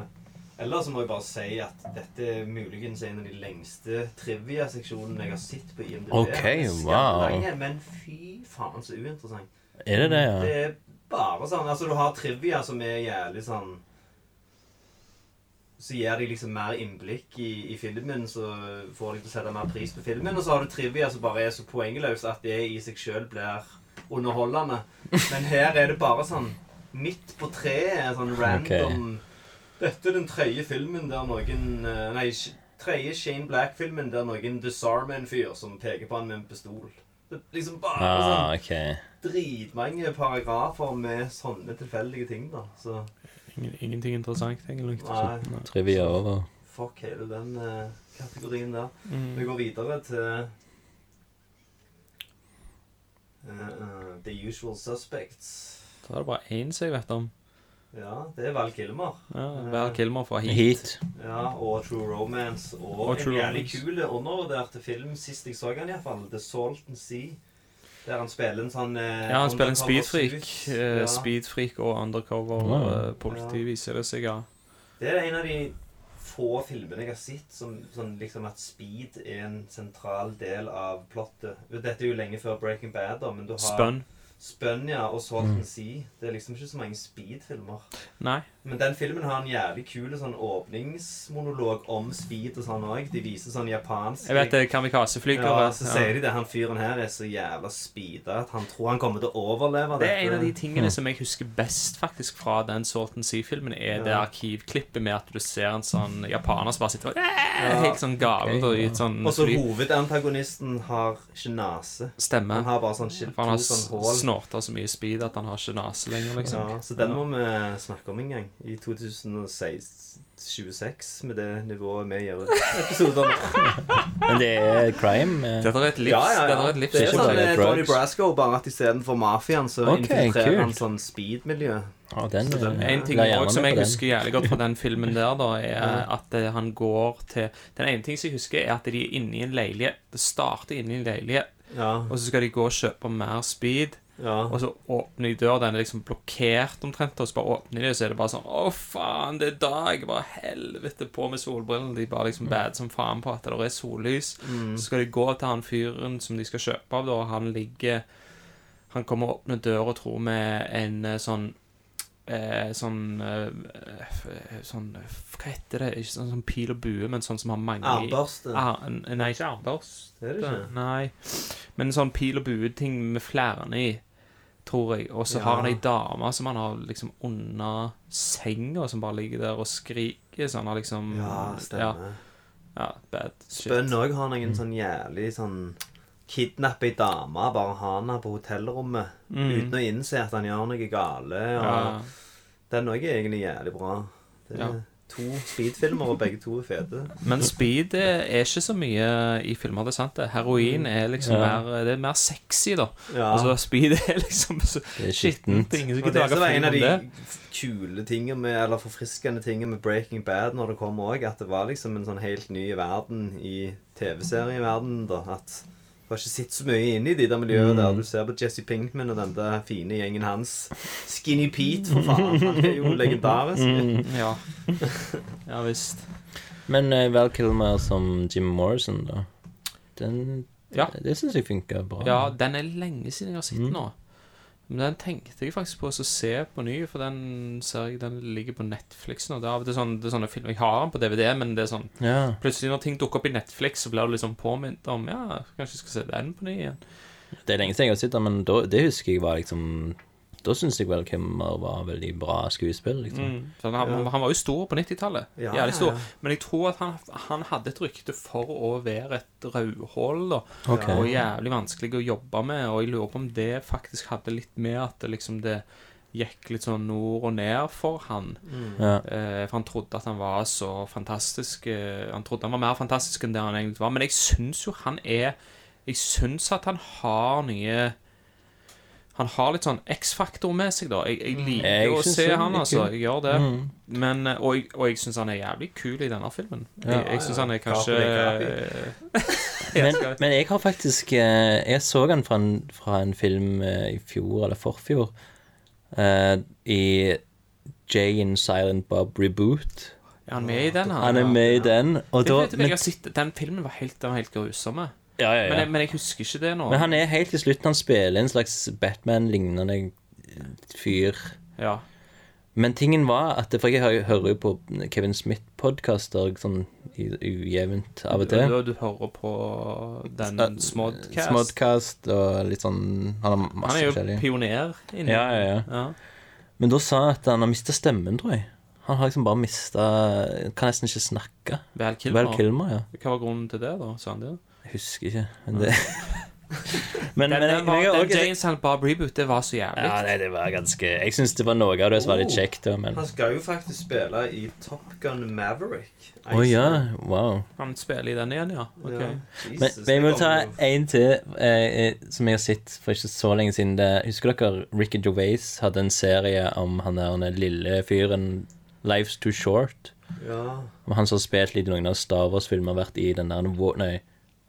Eller så må jeg bare si at dette er muligens en av de lengste trivia-seksjonene jeg har sett på IMDb. Ok, er wow. Men fy faen, så uinteressant. Er det det, ja? Det er bare sånn Altså, du har trivia som er jævlig sånn Så gir de liksom mer innblikk i, i filmen, så får de til å sette mer pris på filmen. Og så har du trivia som bare er så poengløs at det i seg sjøl blir underholdende. Men her er det bare sånn midt på treet, sånn random Dette er den tredje filmen der noen eh, Nei, tredje Shane Black-filmen der noen disarmer en fyr som peker på han med en pistol. Det er liksom bare sånn okay. dritmange paragrafer med sånne tilfeldige ting, da. Så Ingen, ingenting interessant, egentlig. Nei. Trivia over. fuck hele den uh, kategorien der. Mm. Vi går videre til uh, uh, The Usual Suspects. Da er det bare én som jeg vet om. Ja, det er Val Kilmer. Ja, Val Kilmer fra Heat. Heat. Ja, og True Romance. Og, Og en True jævlig kul undervurderte film sist jeg så den, iallfall. The Salt and Sea. Der han spiller en sånn eh, Ja, han spiller en speedfreak. Eh, Ja. Speedfreak og undercover Wow. eh, politi, viser det seg, ja. Det er en av de få filmene jeg har sett som sånn liksom at speed er en sentral del av plottet. Dette er jo lenge før Breaking Bad, da, men du har Spun. Spun, ja, og Salton Mm. Sea. Det er liksom ikke så mange speed-filmer. Nei. Men den filmen har en jævlig kul sånn åpningsmonolog om speed og sånn òg. De viser sånn japansk Jeg vet det er kamikazeflygere. Ja, så Ja. sier de det. Han fyren her er så jævla speeda at han tror han kommer til å overleve Det er en av de tingene som jeg husker best faktisk fra den Salton Sea-filmen, er det arkivklippet med at du ser en sånn japaner som bare sitter og (laughs) Helt sånn gal og ja. sånn Og så hovedantagonisten har ikke nese. Stemme. Han har bare sånn skilt, to sånn hål. Snorta så mye speed at han har ikke nese lenger, liksom. Ja, så den må vi snakke om en gang. I 2026, med det nivået vi gjør episoder med. (laughs) Men det er crime. eh. Dette er et livs... Ja, ja, ja. er et livs Det er sånn det er drugs. Tony Brasco, bare at istedenfor mafiaen, så okay, infiltrerer han sånn speed-miljø. Ah, den, Så den- eh, En ting også som jeg husker jævlig godt fra den filmen der, da, er at eh, han går til Den ene ting som jeg husker, er at de er inne i en leilighet. Det starter inne i en leilighet, Ja. og så skal de gå og kjøpe mer speed. Ja. Og så åpner de døra, den er liksom blokkert omtrent, og så bare åpner de, og så er det bare sånn Å, faen, det er dag! Bare helvete på med solbrillene. De bare liksom bad som faen på at det er sollys. Mm. Så skal de gå til han fyren som de skal kjøpe av, da, og han ligger Han kommer og åpner døra, tror med en eh, sånn Eh, sånn eh, Sånn Hva heter det? Ikke sånn, sånn pil og bue, men sånn som har mange Armbørste. Ah, nei, ikke armbørste. Det det ikke. Nei. Men en sånn pil og bue-ting med flærene i, tror jeg. Og så Ja. har han ei dame som han har liksom under senga, som bare ligger der og skriker. Så han har liksom Ja, stemmer. Ja, ja bad shit. Spønn òg har noen sånn jævlig sånn Kidnappe ei dame, bare ha henne på hotellrommet Mm. uten å innse at han gjør noe gale. Og Ja. Den òg er egentlig jævlig bra. Det Ja. To speed-filmer, og begge to er fete. Men speed er ikke så mye i filmer, det er sant det. Heroin er liksom Ja. mer Det er mer sexy, da. Ja. Altså, speed er liksom så Det er skittent. det var en av de kule tingene med, eller forfriskende tingene med Breaking Bad når det kom òg, at det var liksom en sånn helt ny verden i TV-serieverdenen. da, At har ikke sett så mye inn i de der miljøene Mm. der. Du ser på Jesse Pinkman og den der fine gjengen hans. Skinny Pete, for faen. Han er jo legendarisk. Mm. Ja. (laughs) ja visst. Men uh, Val Kilmer som Jim Morrison, da. Den, Ja. Det syns jeg funker bra. Ja, den er lenge siden jeg har sett Mm. nå. Men den tenkte jeg faktisk på å se på ny, for den ser jeg Den ligger på Netflix nå. Det er av og til sånn, det er sånne filmer Jeg har den på DVD, men det er sånn Ja. Plutselig når ting dukker opp i Netflix, så blir du liksom påminnet om Ja, kanskje jeg skal se den på ny igjen. Det er lenge siden jeg har sett den, men da, det husker jeg var liksom Da syns jeg vel Kimmer var veldig bra skuespill, liksom. Mm. Han, han, han var jo stor på 90-tallet. Ja, ja, ja. Men jeg tror at han, han hadde et rykte for å være et rødhål, okay. Ok. Og jævlig vanskelig å jobbe med. Og jeg lurer på om det faktisk hadde litt med at det liksom det gikk litt sånn nord og ned for han. Ja. Eh, for han trodde at han var så fantastisk eh, Han trodde han var mer fantastisk enn det han egentlig var. Men jeg syns jo han er Jeg syns at han har nye Han har litt sånn X-faktor med seg, da. Jeg, jeg liker Mm. Jeg å se han han, altså. Jeg gjør det. Mm. Men, eh, og jeg, og jeg syns han er jævlig kul i denne filmen. Ja. jeg jeg syns han er kanskje (laughs) Men, men jeg har faktisk eh, Jeg så han fra en, fra en film eh, i fjor, eller forfjor, uh, i Jay and Silent Bob Reboot. Er han med i den? Han er med i den, og da men, jeg har sett, den filmen var helt, den var helt grusom. Ja, ja, Men, jeg, men jeg husker ikke det nå. Men han er helt til slutten Han spiller en slags Batman-lignende fyr. Ja. Men tingen var at For jeg hø- hører jo på Kevin Smith-podkaster sånn ujevnt av og til. Du, du hører på den Smodcast. Smodcast og litt sånn Han Han er jo forskjellig. pioner inni Ja, ja, ja. Ja. Men da sa jeg at han har mista stemmen, tror jeg. Han har liksom bare mista Kan nesten ikke snakke. Val Kilmer. Val Kilmer, ja. Hva var grunnen til det, da? Sa han det? Husker ikke. Men det (laughs) Men, Den, men jeg, den, var, jeg, den også- James Silent Bob Reboot, det var så jævlig. ja, nei, det var ganske Jeg syns det var noe av det som var litt kjekt, men Han skal jo faktisk spille i Top Gun Maverick. Å ja. Wow. Han spiller i den igjen, ja? Ok. Ja. Men, Jesus, men jeg må ta en til eh, eh, som jeg har sett for ikke så lenge siden. Det, husker dere Ricky Gervais hadde en serie om han der den lille fyren Life's Too Short? Ja. Om han som har spilt litt i noen av Star Wars-filmer, vært i den der Nei,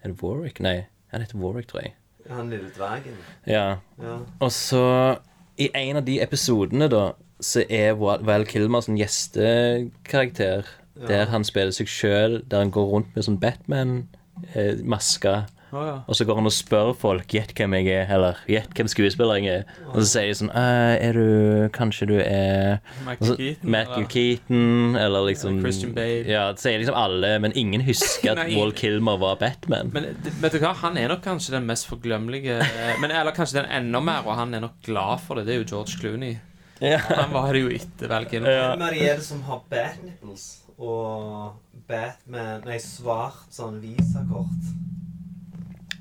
er det Warwick? Nei, han heter Warwick, tror jeg. Han lille dvergen. Ja. Ja. Og så, i en av de episodene, da, så er Val Kilmer sånn gjestekarakter. Ja. Der han spiller seg sjøl, der han går rundt med sånn Batman-maske. Å, ja. Og så går han og spør folk Gjett hvem jeg er, eller gjett hvem skuespiller jeg er. Og så sier de sånn «Eh, Er du Kanskje du er Michael så- Keaton, Michael eller- Keaton, eller liksom Christian Bale. Ja, det sier liksom alle, men ingen husker (laughs) at. Wall Kilmer var Batman. Men vet du hva, han er nok kanskje den mest forglemmelige Men Eller kanskje den enda mer, og han er nok glad for det. Det er jo George Clooney. Ja. Han var det jo etter Val Kilmer. Hvem er det er det som har Batnipples og Batman Nei, svart sånn visakort?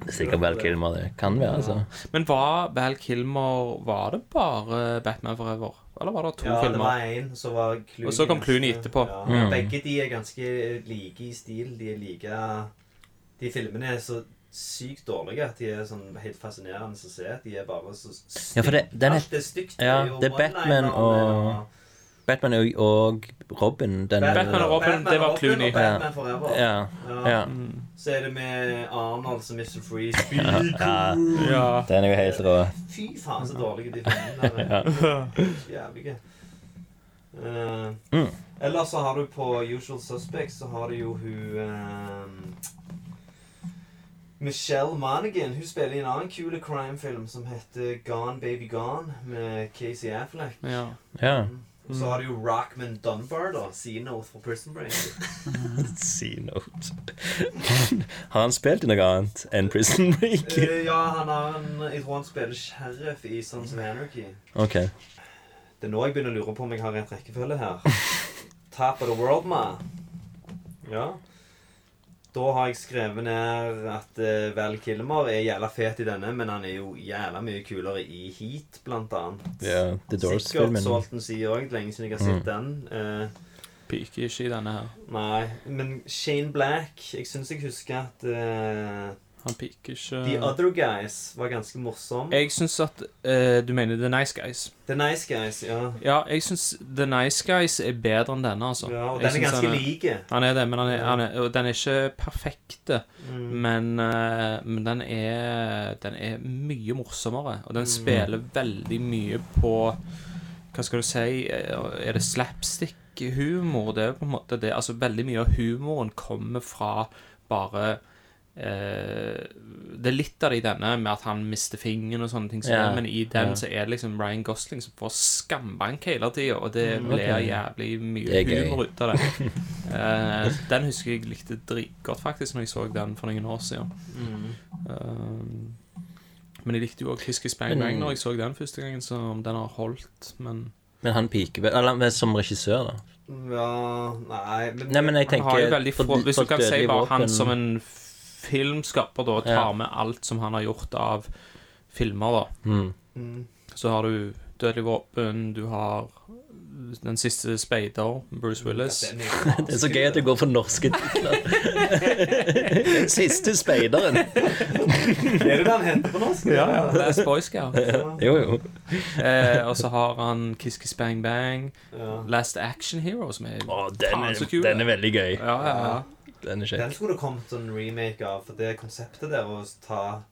Det er sikkert Val Kilmer, det kan være, altså. Men var Val Kilmer Var det bare Batman Forever? Eller var det to Ja, det var én, så var Clooney Og så kom Clooney etterpå. Ja. Mm. Begge de er ganske like i stil. De er like De filmene er så sykt dårlige at de er sånn helt fascinerende å se. De er bare så stygt. Ja, for det- den er- Alt er stygt. ja, det er Batman one-linerne og- Batman og, og Robin. Den, Batman og Robin, det var Clooney. Batman Forever. Ja. Ja. Så er det med Arnold som Mr. Freeze. (laughs) Ja, ja. Ja. Den er jo helt rå. Fy faen, så dårlige de filmene der er. Jævlige. Eh, Mm. Ellers så har du på Usual Suspects så har du jo hun eh, Michelle Monaghan. Hun spiller i en annen kule crime-film som heter Gone Baby Gone med Casey Affleck. Ja. Ja. Og så har du jo Rockman Dunbar, da. C-Note fra Prison Break. (laughs) C-note. (laughs) Har han spilt i noe annet enn Prison Break? Eh, ja, han har en Jeg tror han spiller sheriff i Sons of Anarchy. Ok. Det er nå jeg begynner å lure på om jeg har rett rekkefølge her. Top of the world, ma. Ja. Da har jeg skrevet ned at uh, Val Kilmer er jævla fet i denne, men han er jo jævla mye kulere i Heat, blant annet. Yeah, The Sikkert Doors-filmen. Salton sier òg, lenge siden jeg har sett Mm. den. Uh, Piker ikke i denne her. nei, men Shane Black Jeg syns jeg husker at eh, Han piker ikke The Other Guys var ganske morsom. Jeg syns at eh, Du mener The Nice Guys? The Nice Guys, ja. Ja, jeg syns The Nice Guys er bedre enn denne, altså. Ja, og den er ganske like. Han er det, men han er, han er, og den er ikke perfekte. Mm. Men, eh, men den er Den er mye morsommere. Og den Mm. spiller veldig mye på Hva skal du si eh, Er det slapstick-humor? Det er på en måte det. Altså, veldig mye av humoren kommer fra bare eh, Det er litt av det i denne med at han mister fingeren og sånne ting, som Ja. men i den Ja. så er det liksom Ryan Gosling som får skambank hele tida, og det Mm, blir jævlig mye Det er gøy. humor ut av det. (laughs) Eh, den husker jeg likte dritgodt, faktisk, når jeg så den for noen år siden. Mm. Eh, men jeg likte jo òg Kiss Kiss Bang Bang når jeg så den første gangen, så om den har holdt, men Men han piker vel Eller men som regissør, da. Ja Nei, men, Nei, men jeg han har jo tenker veldig for- få Hvis for du kan si bare han som en filmskaper, da, tar Ja. med alt som han har gjort av filmer, da. Mm. Mm. Så har du Dødelig våpen, du har Den siste speider, Bruce Willis. Ja, den er (laughs) Det er så gøy at det går for norske titler. (laughs) Den siste speideren. Er det det han henter på norsk? Ja, Last Boy Scout. Jo, jo. Eh, og så har han Kiss Kiss Bang Bang, Ja. Last Action Hero, som er Å, den, faen er, så kul. den er veldig gøy. Ja, ja, ja. Den er kjekk. Den skulle det kommet en remake av, for det konseptet der å ta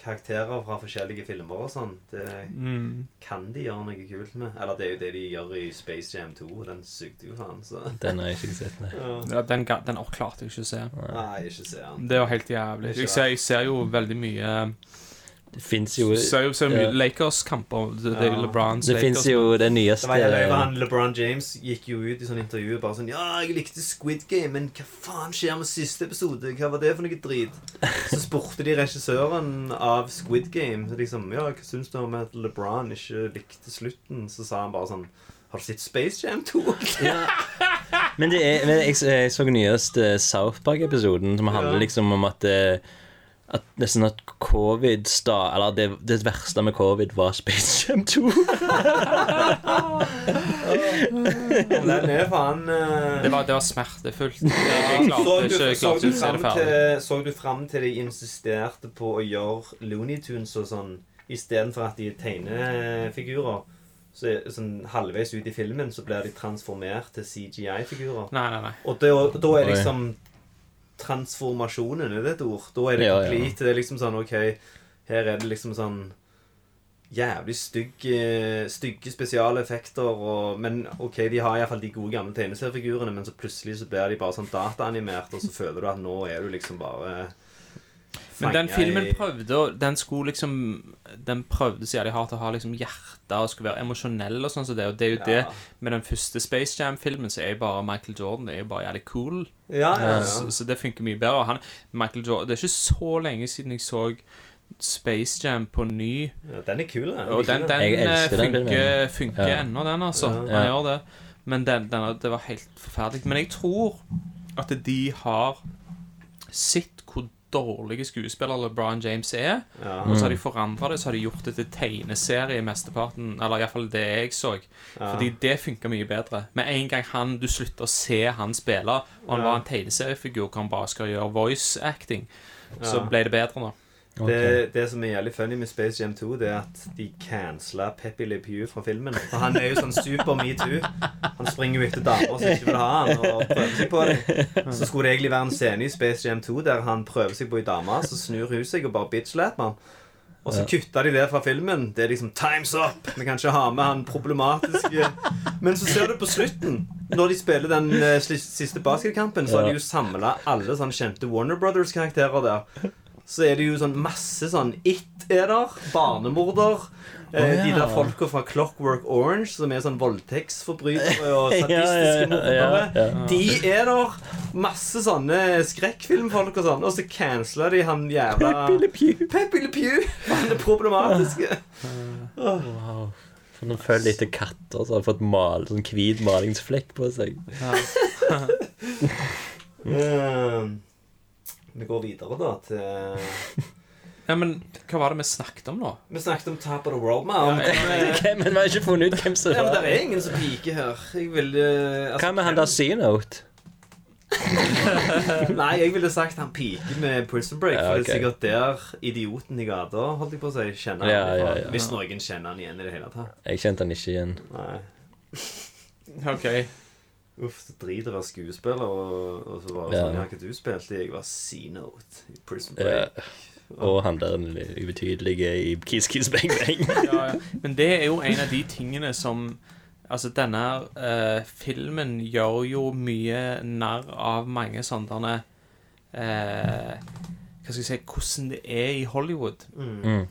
karakterer fra forskjellige filmer og sånn, det Mm. kan de gjøre noe kult med. Eller det er jo det de gjør i Space Jam 2, og den sugde jo faen, så Den har jeg ikke sett, nei. ja. Ja, den, den klarte jeg ikke å se. Nei, ikke se den. Det er jo helt jævlig. Jeg ser, jeg ser jo veldig mye Det fins jo Så jo ser mye ja. Lakers-kamper. Det, det er Ja. LeBrons Det fins jo det nyeste Det var jævlig, han LeBron James gikk jo ut i sånn intervju bare sånn Ja, jeg likte Squid Game, men hva faen skjer med siste episode? Hva var det for noe drit? Så spurte de regissøren av Squid Game liksom, Ja, hva syns du om at LeBron ikke likte slutten? Så sa han bare sånn Har du sett Space Jam 2? Men det er, men jeg, jeg så nyeste South Park-episoden, som handler Ja. liksom om at eh, at nesten at covid sta, Eller det, det verste med covid var Space Jam 2. Den er faen uh... Det var, det var smertefullt. Jeg, så klarte du, ikke, jeg klarte ikke å se fram det ferdig. til, så du fram til de insisterte på å gjøre Looney Tunes og sånn istedenfor at de tegner figurer? Så sånn halvveis ut i filmen så blir de transformert til CGI-figurer. Nei, nei, nei. Og da, da er Oi. liksom Transformasjonen, er det et ord? Da er det Ja, ja. Det er liksom sånn OK, her er det liksom sånn Jævlig stygge, stygge spesialeffekter og Men OK, de har iallfall de gode gamle tegneseriefigurene, men så plutselig så blir de bare sånn dataanimert, og så føler du at nå er du liksom bare Men den filmen prøvde å Den skulle liksom Den prøvde så jævlig hardt å ha liksom hjerte og skulle være emosjonell og sånn som det, og det er jo Ja. det med den første Space Jam-filmen, så er jo bare Michael Jordan Det er jo bare jævlig cool. Ja, ja, ja. Så, så det funker mye bedre. Og Han, Michael Jordan Det er ikke så lenge siden jeg så Space Jam på ny. ja den er kul, den. Og den, den, Jeg eh, den funker, funker Ja. ennå, den, altså. Ja. Han Ja. gjør det. Men den, den, det var helt forferdelig. Men jeg tror at de har sett hvor dårlige skuespiller LeBron James er. Ja. Og så har de forandra det, så har de gjort det til tegneserie mesteparten. Eller iallfall det jeg så. Ja. Fordi det funka mye bedre. Med en gang han, du slutter å se han spille, og han Ja. var en tegneseriefigur hvor han bare skal gjøre voice acting, så Ja. ble det bedre nå. Det, det som er jævlig funny med Space Jam 2, det er at de cancela Peppy Le Pew fra filmen. For han er jo sånn super metoo. Han springer jo etter damer som ikke vil ha han, og prøver seg på dem. Så skulle det egentlig være en scene i Space Jam 2 der han prøver seg på ei dame, så snur hun seg og bare bitch-slapper han. Og så Ja. kutta de det fra filmen. Det er liksom 'Time's up'. Vi kan ikke ha med han problematiske Men så ser du på slutten, når de spiller den eh, siste basketkampen, så har de jo samla alle sånne kjente Warner Brothers-karakterer der. Så er det jo sånn masse sånn It er der. Barnemorder. Oh, ja. De der folka fra Clockwork Orange, som er sånn voldtektsforbrytere (laughs) og Ja, ja, sadistiske ja, mordere. ja, ja. De er der. Masse sånne skrekkfilmfolk og sånn. Og så cancela de han jævla Peppy Le Pew. Peppy Le Pew. Han er problematiske. (laughs) Wow. Han følger etter katter som har fått mal, sånn hvit malingsflekk på seg. (laughs) Eh, vi går videre, da, til (laughs) Ja, men hva var det vi snakket om nå? Vi snakket om Top of the World. Man. Hvem- (laughs) Men vi har ikke funnet ut hvem som Ja, men det er ingen som piker her. Jeg vil eh, altså, Hva med han der C-Note? (laughs) Nei, jeg ville sagt han piker med Prison Break. Ja, For det er sikkert der idioten i gata holdt jeg på å si, kjenner han Ja, ja, ja. Hvis noen kjenner han igjen i det hele tatt. Jeg kjente han ikke igjen. Nei. Ok. Uff, så drit å være skuespiller, og, og så bare Ja. sånn Ja, hva du spilte? Jeg var C-Note i Prison Ja. Break. Og han der ubetydelige i Kiss Kiss Bang Bang. (laughs) ja, ja. Men det er jo en av de tingene som Altså, denne uh, filmen gjør jo mye narr av mange sånne uh, Hva skal jeg si Hvordan det er i Hollywood. Mm.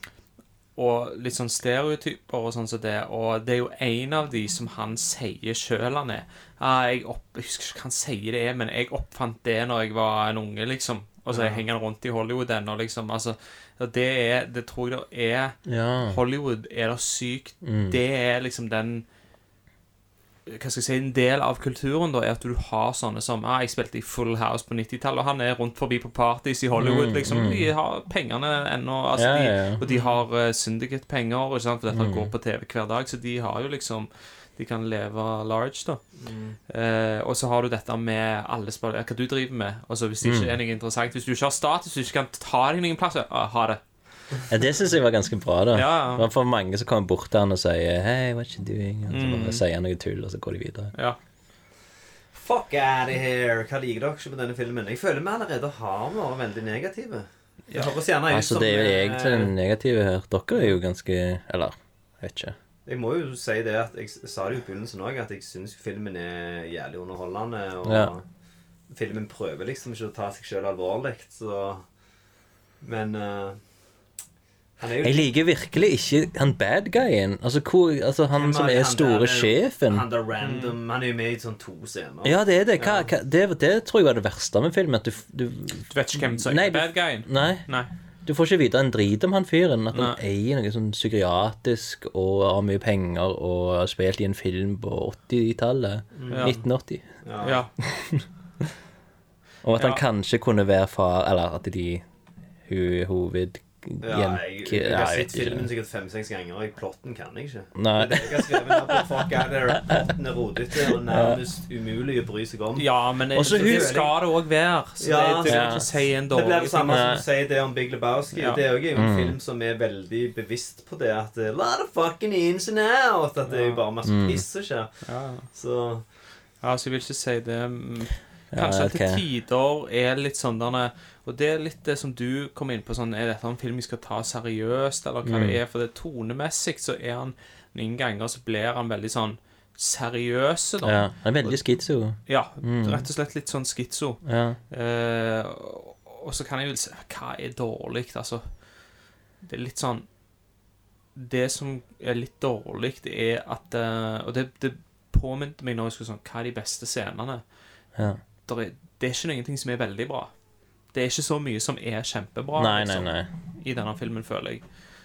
Og litt sånn stereotyper og sånn som det. Og det er jo en av de som han sier sjøl han er. Ah, jeg, opp, jeg husker ikke hva han sier det er, men jeg oppfant det når jeg var en unge, liksom. Og så Ja. henger han rundt i Hollywood ennå, liksom. Altså, det er Det tror jeg det er Ja. Hollywood er det sykt. Mm. Det er liksom den hva skal jeg si, En del av kulturen da er at du har sånne som ah, Jeg spilte i Full House på 90-tallet, og han er rundt forbi på parties i Hollywood. Mm, liksom, mm. De har pengene ennå. Altså, Ja, ja, ja. Og de har uh, syndicate-penger, for dette Mm. går på TV hver dag. Så de har jo liksom De kan leve large, da. Mm. Eh, og så har du dette med alle spør hva du driver med. Altså Hvis det ikke Mm. er noe interessant Hvis du ikke har status, hvis du ikke kan ta deg noen plass, ah, ha det. Ja, det syns jeg var ganske bra. da Ja, ja. Det var for mange som kommer bort til han og sier Hey, what you doing? Og så Mm. sier han noe tull, og så går de videre. Ja. Fuck out of here. Hva liker dere ikke med denne filmen? Jeg føler vi allerede har vært veldig negative. Det høres gjerne ut Altså, som det er jo eh, egentlig den negative her. Dere er jo ganske Eller, jeg vet ikke. Jeg må jo si det at jeg sa det i begynnelsen òg, at jeg syns filmen er jævlig underholdende. Og Ja. filmen prøver liksom ikke å ta seg sjøl alvorlig, så Men jo Jeg liker virkelig ikke han bad guyen. Altså, hvor, altså han som er store der- sjefen. Han der random Han er jo med i sånn to scener. Ja, det er det. Hva, hva, det. Det tror jeg var det verste med filmen. At du, du, Du vet ikke hvem som er bad guyen? Nei. Nei. Du får ikke vite en drit om han fyren. At han Nei. eier noe sånn psykiatrisk og har mye penger og har spilt i en film på 80-tallet. Mm. 1980. Ja. (laughs) Og at han kanskje kunne være far Eller at de hoved... Ja, jeg, jeg, jeg, har sett filmen sikkert fem-seks ganger, og plotten kan jeg ikke. Nei. Jeg har skrevet her på Fuck Adder. Plotten er rodete og nærmest umulig å bry seg om. Ja, men jeg, Også det hun- skal det òg være. Så Ja, det, det ja. si en Det blir det samme som du sier det om Big Lebowski. Ja. Det er jo en Mm. film som er veldig bevisst på det. At a lot of fucking ins and out. At det er jo bare masse Mm. piss som skjer. Ja. Så Ja, så jeg vil ikke si det. Mm, Ja, Kanskje at til tider er litt sånn der Og det er litt det som du kom inn på. Sånn, er dette en film vi skal ta seriøst, eller hva Mm. det er? For det tonemessig så er han Noen ganger så blir han veldig sånn seriøse, Da. Ja, han er veldig skitso. Ja, Mm. rett og slett litt sånn skitso. Ja. Eh, og- så kan jeg vel si Hva er dårlig? Altså, det er litt sånn Det som er litt dårlig, det er at eh, Og det, det påminte meg når jeg skulle sånn Hva er de beste scenene? Ja. Der er, det er ikke noen som er veldig bra. Det er ikke så mye som er kjempebra Nei, nei, liksom, nei. i denne filmen, føler jeg.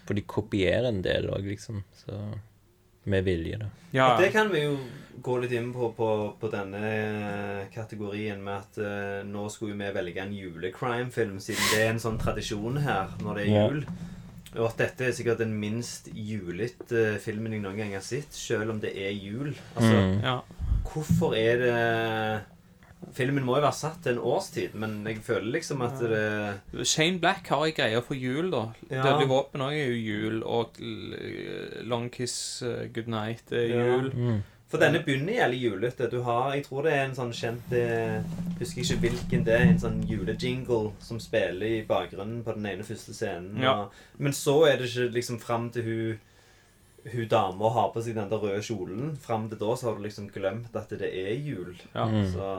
For de kopierer en del òg, liksom. Så Med vilje, da. Ja, Og det kan vi jo gå litt inn på på, på denne eh, kategorien med at uh, nå skulle vi velge en julecrime-film, siden det er en sånn tradisjon her når det er Ja. jul. Og at dette er sikkert den minst julete filmen jeg noen gang har sett, selv om det er jul. Altså, Mm. ja. hvorfor er det Filmen må jo være satt til en årstid, men jeg føler liksom at det Shane Black har ei greie for jul, da. Ja. Dødelig våpen òg er jo jul, og Long Kiss uh, Goodnight er Ja. jul. Mm. For denne begynner jævlig julete. Du har, jeg tror det er en sånn kjent eh, Husker ikke hvilken det er. En sånn julejingle som spiller i bakgrunnen på den ene første scenen. Ja. Og, men så er det ikke liksom fram til hun hun dama har på seg den der røde kjolen. Fram til da så har du liksom glemt at det er jul. Ja. Mm. Så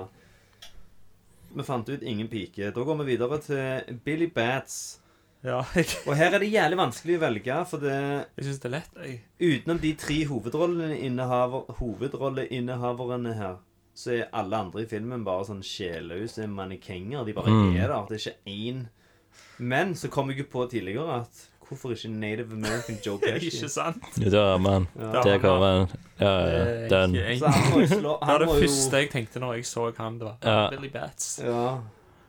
Vi fant ut ingen pike. Da går vi videre til Billy Bats. Ja, jeg, Og her er det jævlig vanskelig å velge, for det jeg syns det er lett. Jeg. Utenom de tre hovedrolleinnehaver, hovedrolleinnehaverne her, så er alle andre i filmen bare sånn sjelløse mannekenger. De bare Mm. er der. Det er ikke én. Men så kom jeg jo på tidligere at hvorfor ikke Native American (laughs) Joe Pesci? Ikke sant? Ja, man. Ja. Det kommer. Ja, ja. Er Den. Så han må jo slå Det var han det jo, første jeg tenkte når jeg så han. Det var Ja. Billy Bats. Ja.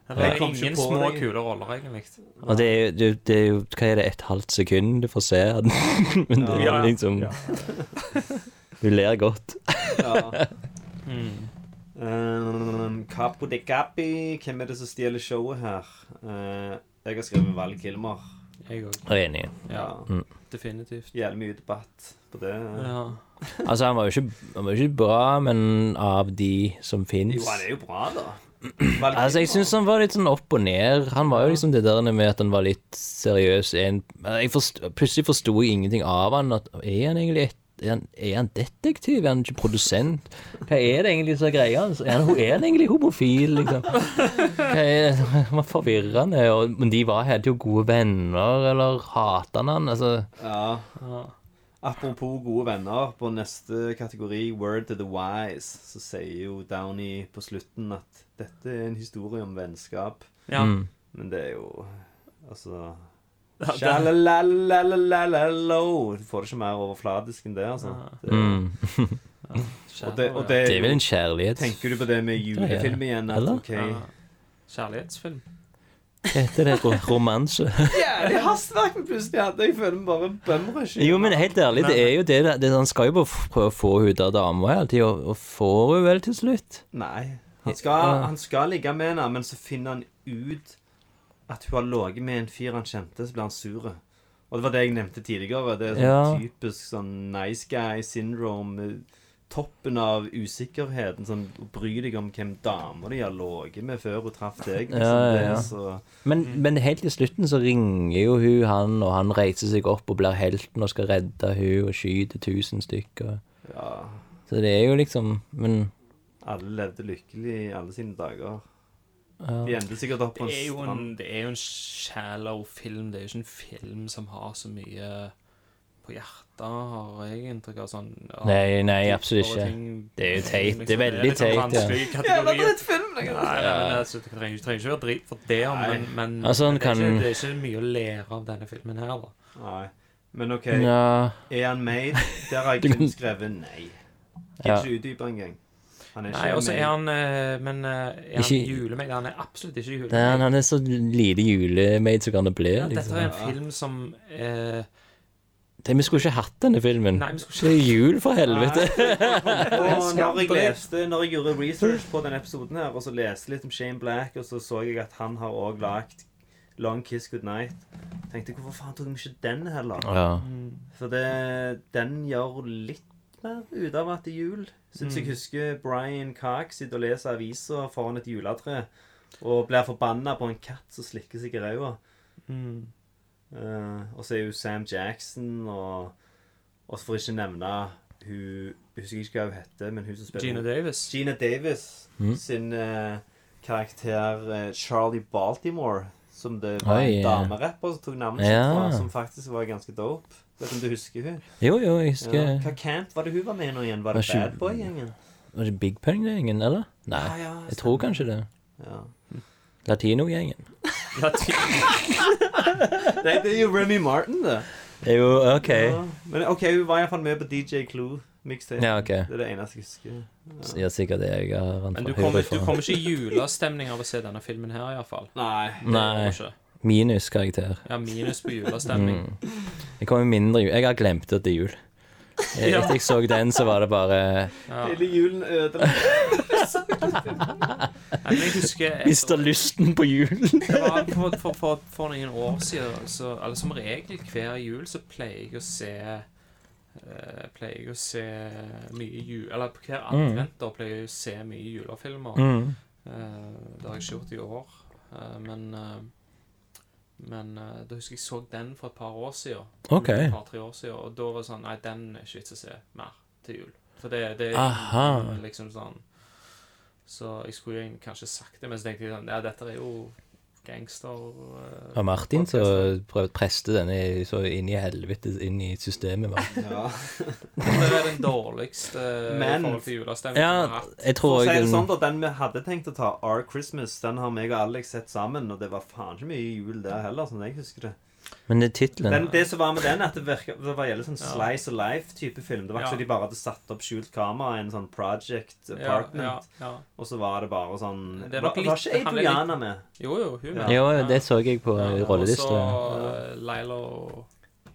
Det Jeg er kom ikke ingen på små, det. kule roller, egentlig. Og det er, jo- det, det er jo Hva er det, et halvt sekund du får se den? (laughs) Men det Ja, er ja. liksom Ja. (laughs) Du ler godt. ja. (laughs) Mm. Um, Capo de Capi, hvem er det som stjeler showet her? Uh, jeg har skrevet Val Kilmer. Jeg òg. Jeg er enig. Ja, Mm. definitivt. Jævlig mye debatt på det. Ja. Altså, han var jo ikke, han var jo ikke bra, men av de som Jo, han er jo bra, da. (clears throat) Altså, jeg Kilmer. syns han var litt sånn opp og ned. Han var jo liksom det der med at han var litt seriøs. En, jeg forst, plutselig forsto jeg ingenting av han. At, er han egentlig et, er, han, er han detektiv? Er han ikke produsent? Hva er det egentlig som er greia hans? Er han, er han egentlig homofil, liksom? Hva er var forvirrende. Og, men de var hele jo gode venner, eller hata han han? Altså, Ja. Ja. Apropos gode venner, på neste kategori, Word to the Wise, så sier jo Downey på slutten at dette er en historie om vennskap. ja. mm. Men det er jo Altså Shalalalalalo. Du får det ikke mer overfladisk enn det, altså. Det, er vel en kjærlighetsfilm Tenker du på det med julefilm igjen? Kjærlighetsfilm. Hva heter det? Ro- Romanse? Jævlig hastverk vi plutselig hadde. Jeg føler meg bare bumrush. Jo, men helt ærlig, det er jo det, det Han skal jo bare prøve å få hun av dama hele tida, og, og får hun vel til slutt. Nei. Han skal, han skal ligge med henne, men så finner han ut at hun har ligget med en fyr han kjente, så blir han sur. Og det var det jeg nevnte tidligere. Det er sånn Ja. typisk sånn nice guy syndrome. Toppen av usikkerheten. Sånn, Bry deg om hvem damer de har ligget med før hun traff deg. Liksom. Ja, ja, Det så Men, men helt til slutten så ringer jo hun han, og han reiser seg opp og blir helten og skal redde hun og skyter tusen stykker. Ja. Så det er jo liksom Men Alle levde lykkelig i alle sine dager. De endte sikkert opp på Det en er jo en, strand. det er jo en shallow film. Det er jo ikke en film som har så mye på hjertet, har jeg inntrykk av. Sånn, ja, Nei, nei, absolutt ikke. ting. Det er jo teit. Det er Liksom, veldig sånn teit, ja. kategori. drittfilm! Nei, nei, men altså, Det trenger, trenger ikke være drit for det, men, men Altså, han men det, er kan- ikke, det er ikke mye å lære av denne filmen her. da Nei. Men OK, Ja, er han made? Der har jeg kun skrevet nei. Ja. Ikke utdype engang. Han er Nei, og så er han eh, Men eh, er han Ikke- julemade? Han er absolutt ikke er, julemade. han er så lite julemade som kan det bli. Ja, dette Liksom. er en film som eh, Det, vi skulle ikke hatt denne filmen. Nei, vi skulle Det er jul, for helvete. Og (laughs) når jeg leste Når jeg gjorde research på denne episoden her, og så leste litt om Shane Black, og så så jeg at han har òg lagd Long Kiss Goodnight, tenkte jeg hvorfor faen tok vi ikke den heller? Ja. For det, den gjør litt mer ute av at det er jul. Syns jeg husker Brian Cox sitter og leser aviser foran et juletre og blir forbanna på en katt som slikker seg i ræva. mm, Uh, og så er jo Sam Jackson og Og så får jeg ikke nevne hun husker ikke hva hun heter, men hun som spiller Gina Davis. Gina Davis Mm. sin uh, karakter uh, Charlie Baltimore, som det var Oi, en damerapper som tok navnet sitt Ja. fra, som faktisk var ganske dope. Vet du om du husker hun? Jo, jo, jeg Ja. husker Hva camp var det hun var med i nå igjen? Var det Var ikke- Bad Boy-gjengen? Var det Big Pung-gjengen, eller? Nei, Ja, ja, jeg tror kanskje det. Ja. Latino-gjengen. (laughs) Latino? (laughs) Nei, det er jo Remy Martin, det. Jo, OK. Ja. Men OK, hun var iallfall med på DJ Clue. Ja, ok. Det er det eneste jeg husker. Ja, sikkert det jeg har Men du kommer, du kommer ikke i julestemning av å se denne filmen her, iallfall. Nei. Nei. Ikke. Minus karakter. Ja, minus på julestemning. Mm. Jeg kommer mindre jul. Jeg har glemt at det er jul. Etter Ja. Jeg så den, så var det bare Ja. Hele julen Mista så- lysten på julen. Det var for, for, for, for noen år siden så, eller Som regel hver jul så pleier jeg å se uh, Pleier jeg å se mye jul Eller på hver Mm. advent da pleier jeg å se mye julefilmer. Mm. Uh, det har jeg ikke gjort i år. uh, men Men uh, da husker jeg så den for et par år siden. Okay. Et par-tre år siden Og da var det sånn Nei, den er ikke vits å se mer til jul. For det, det er liksom sånn Så jeg skulle jo kanskje sagt det, men så tenkte jeg sånn Ja, dette er jo gangster uh, Og Martin å preste denne så inn i helvete inn i systemet. Ja. (laughs) Det er den dårligste Men- i forhold til julestemningen Ja, vi har hatt. jeg For tror å si jeg det den sånn, da, Den vi hadde tenkt å ta, Our Christmas, den har meg og Alex sett sammen. Og det var faen ikke mye jul der heller, sånn jeg husker det. Men det er tittelen Den, det som var med den, at det, virket, det var gjelder sånn Ja. Slice of Life-type film. Det var ikke Ja. så de bare hadde satt opp skjult kamera i en sånn Project Apartment. ja, ja. Og så var det bare sånn Det er Var, litt- var ikke er Adriana med? Jo, jo, hun Ja. med. Jo, det så jeg på Ja, rollelista. Og så eh,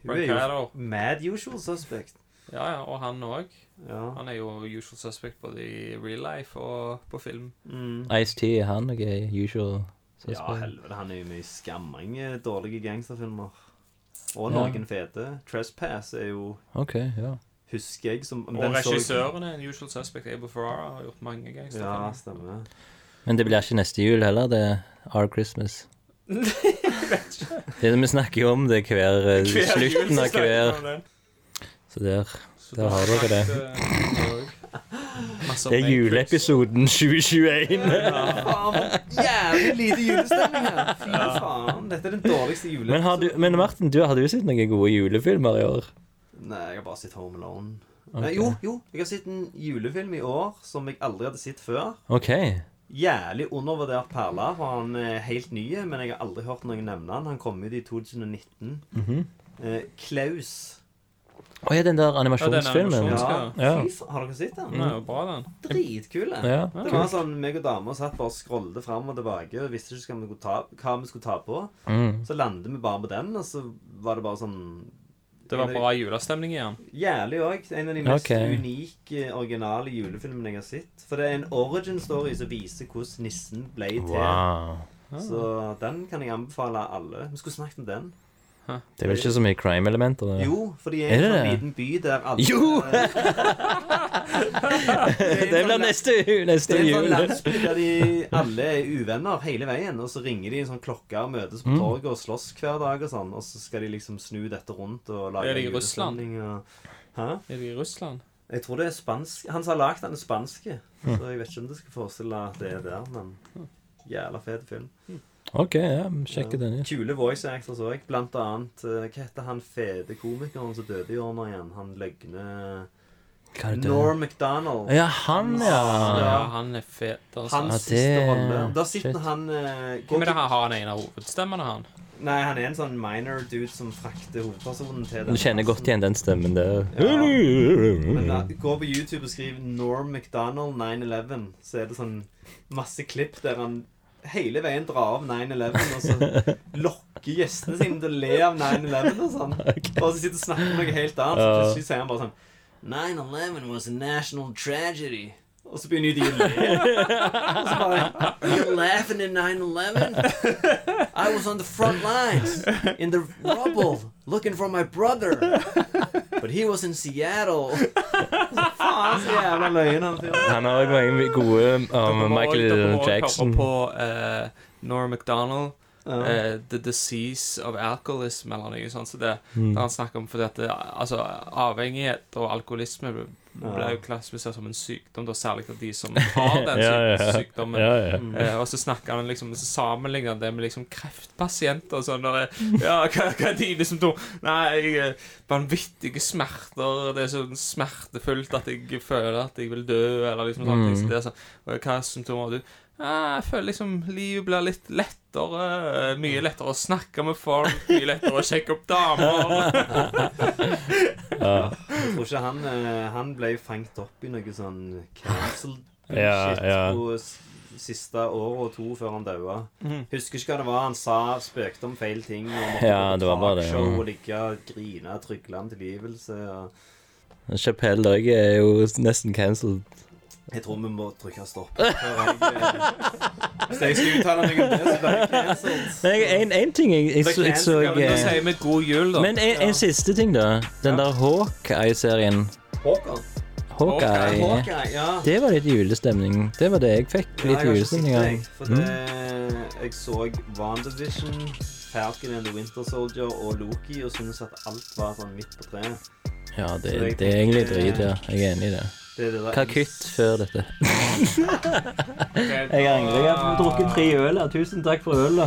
Hun er jo Brancato. mad usual suspect. Ja, ja, og han òg. Ja. Han er jo usual suspect både i real life og på film. Mm. Ice-T er han noe usual Ja, helvete. Han er jo mye skamming. skammange dårlige gangsterfilmer. Og Ja. noen fete. Trespass er jo OK, ja. Husker jeg som Og den regissøren er en usual suspect. Abel Ferrara har gjort mange Ja, stemmer. Men det blir ikke neste jul heller, det er Our Christmas. Det vi snakker jo om det hver, eh, Hver slutten av hver. Så der, der har dere det. snakket, eh, masse om Det er juleepisoden (laughs) 2021. Faen, jævlig lite julestemning her. Fy faen. Dette er den dårligste Men, juleepisoden. har du, men Martin, du har du sett noen gode julefilmer i år? Nei, jeg har bare sett Home Alone. Okay. Nei, jo, jo. Jeg har sett en julefilm i år som jeg aldri hadde sett før. OK. Jævlig undervurdert perle, for han er helt ny, men jeg har aldri hørt noen nevne han. Han kom ut i 2019. Mhm. eh, Klaus. Å ja, den der animasjonsfilmen. Ja, Ja, Ja. fy Har dere sett den? Den er jo bra, den. Dritkule. Ja, Det var sånn, meg og dama satt bare og scrollet fram og tilbake og visste ikke hva vi skulle ta, hva vi skulle ta på. Mm. Så landet vi bare på den, og så var det bare sånn Det var bra julestemning igjen. Jævlig òg. En av de mest okay. unike, originale julefilmene jeg har sett. For det er en origin story som viser hvordan nissen ble til. Wow. Så den kan jeg anbefale alle. Vi skulle snakket om den. Det er vel ikke så mye crime-elementer? Jo, for de er Er en det sånn liten by der alle Jo! (laughs) Det (laughs) Det blir neste, neste Det er en sånn jul. landsby der de alle er uvenner hele veien. Og så ringer de en sånn klokke og møtes på Mm. torget og slåss hver dag og sånn. Og så skal de liksom snu dette rundt og lage Er det i Russland? Og... Hæ? Er det i Russland? Jeg tror det er spansk. Han som har lagd den, er spanske. Så jeg vet ikke om det skal forestille at det er der, men jævla fet film. OK, ja, sjekke den ut. Kule voice actors òg. Blant annet eh, Hva heter han fete komikeren som døde i år nå igjen? Han løgne det? Norm MacDonald. Ja, han, ja. Ja, han er fet, altså. Hans Ja, siste rolle. Da shit. sitter han uh, Hvem er det han har han en av hovedstemmene, han? Nei, han er en sånn minor dude som frakter hovedpersonen til den. Du kjenner godt igjen den stemmen der. Men da, gå på YouTube og skriv Norm MacDonald 9-11, så er det sånn masse klipp der han hele veien drar av 9-11, og så lokker gjestene sine til å le av 9-11 og sånn. (laughs) Og så sitter og snakker om noe helt annet, så plutselig sier han bare sånn 9-11 was a national tragedy. Og så begynner de å le. (laughs) Og så bare You're laughing at 9-11? I was on the front lines in the rubble looking for my brother. But he was in Seattle. (laughs) Faen, så jævla løgn han fyren. Han har òg mange gode um, Michael dere må Jackson. høre på uh, Norm MacDonald. Ja. eh, the Disease of Alcoholism, eller noe sånt. Så det, Mm. Han snakker om fordi at det, altså, avhengighet og alkoholisme ble, ble jo klassifisert som en sykdom, da, særlig av de som (laughs) har den Ja, ja, ja. sykdommen. Ja, ja. Eh, og så snakker han liksom Så sammenligner det med liksom kreftpasienter og sånn. Ja, hva, hva er dine symptomer? Nei, jeg, eh, vanvittige smerter. Det er så smertefullt at jeg føler at jeg vil dø, eller liksom sånne ting. Så det er sånn, hva er symptomer har du? Ja, jeg føler liksom livet blir litt lettere. Mye lettere å snakke med folk. Mye lettere å sjekke opp damer. (laughs) Jeg tror ikke han eh, Han ble fanget opp i noe sånn cancelled (laughs) shit Ja, ja. på siste år og to før han daua. Mm. Husker ikke hva det var han sa. Spøkte om feil ting. Og måtte Ja, det var bare det, Mm. Og ligge og grine trygle om tilgivelse. Og... Chapelle òg er jo nesten cancelled. Jeg tror vi må trykke stopp. jeg, eh, Hvis jeg skal uttale meg om det, så blir jeg cancelled. Jeg- en, en ting jeg, jeg, så, jeg så Ja, men eh, sier vi god jul, da. Men en, en siste ting, da. Den der Hawkeye-serien. Håkon. Hawkeye. Hawkeye, ja. Det var litt julestemning. Det var det jeg fikk. Ja, Litt jeg julestemning av. det, For Mm. det, jeg så WandaVision, Falcon and the Winter Soldier og Loki og syntes at alt var sånn midt på treet. Ja, det, det er egentlig drit, ja. Jeg er enig i det. Hva kutt før dette? (laughs) jeg angrer. Jeg har drukket tre øl her. Tusen takk for ølet.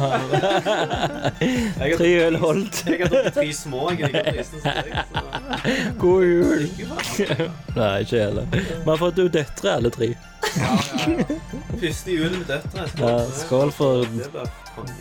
Tre øl holdt. Jeg har drukket tre små. Jeg er like prisen som deg. Så. God jul. Nei, ikke heller. Vi har fått jo døtre, alle tre. Første jul med døtre. Ja, skål for Det blir konge.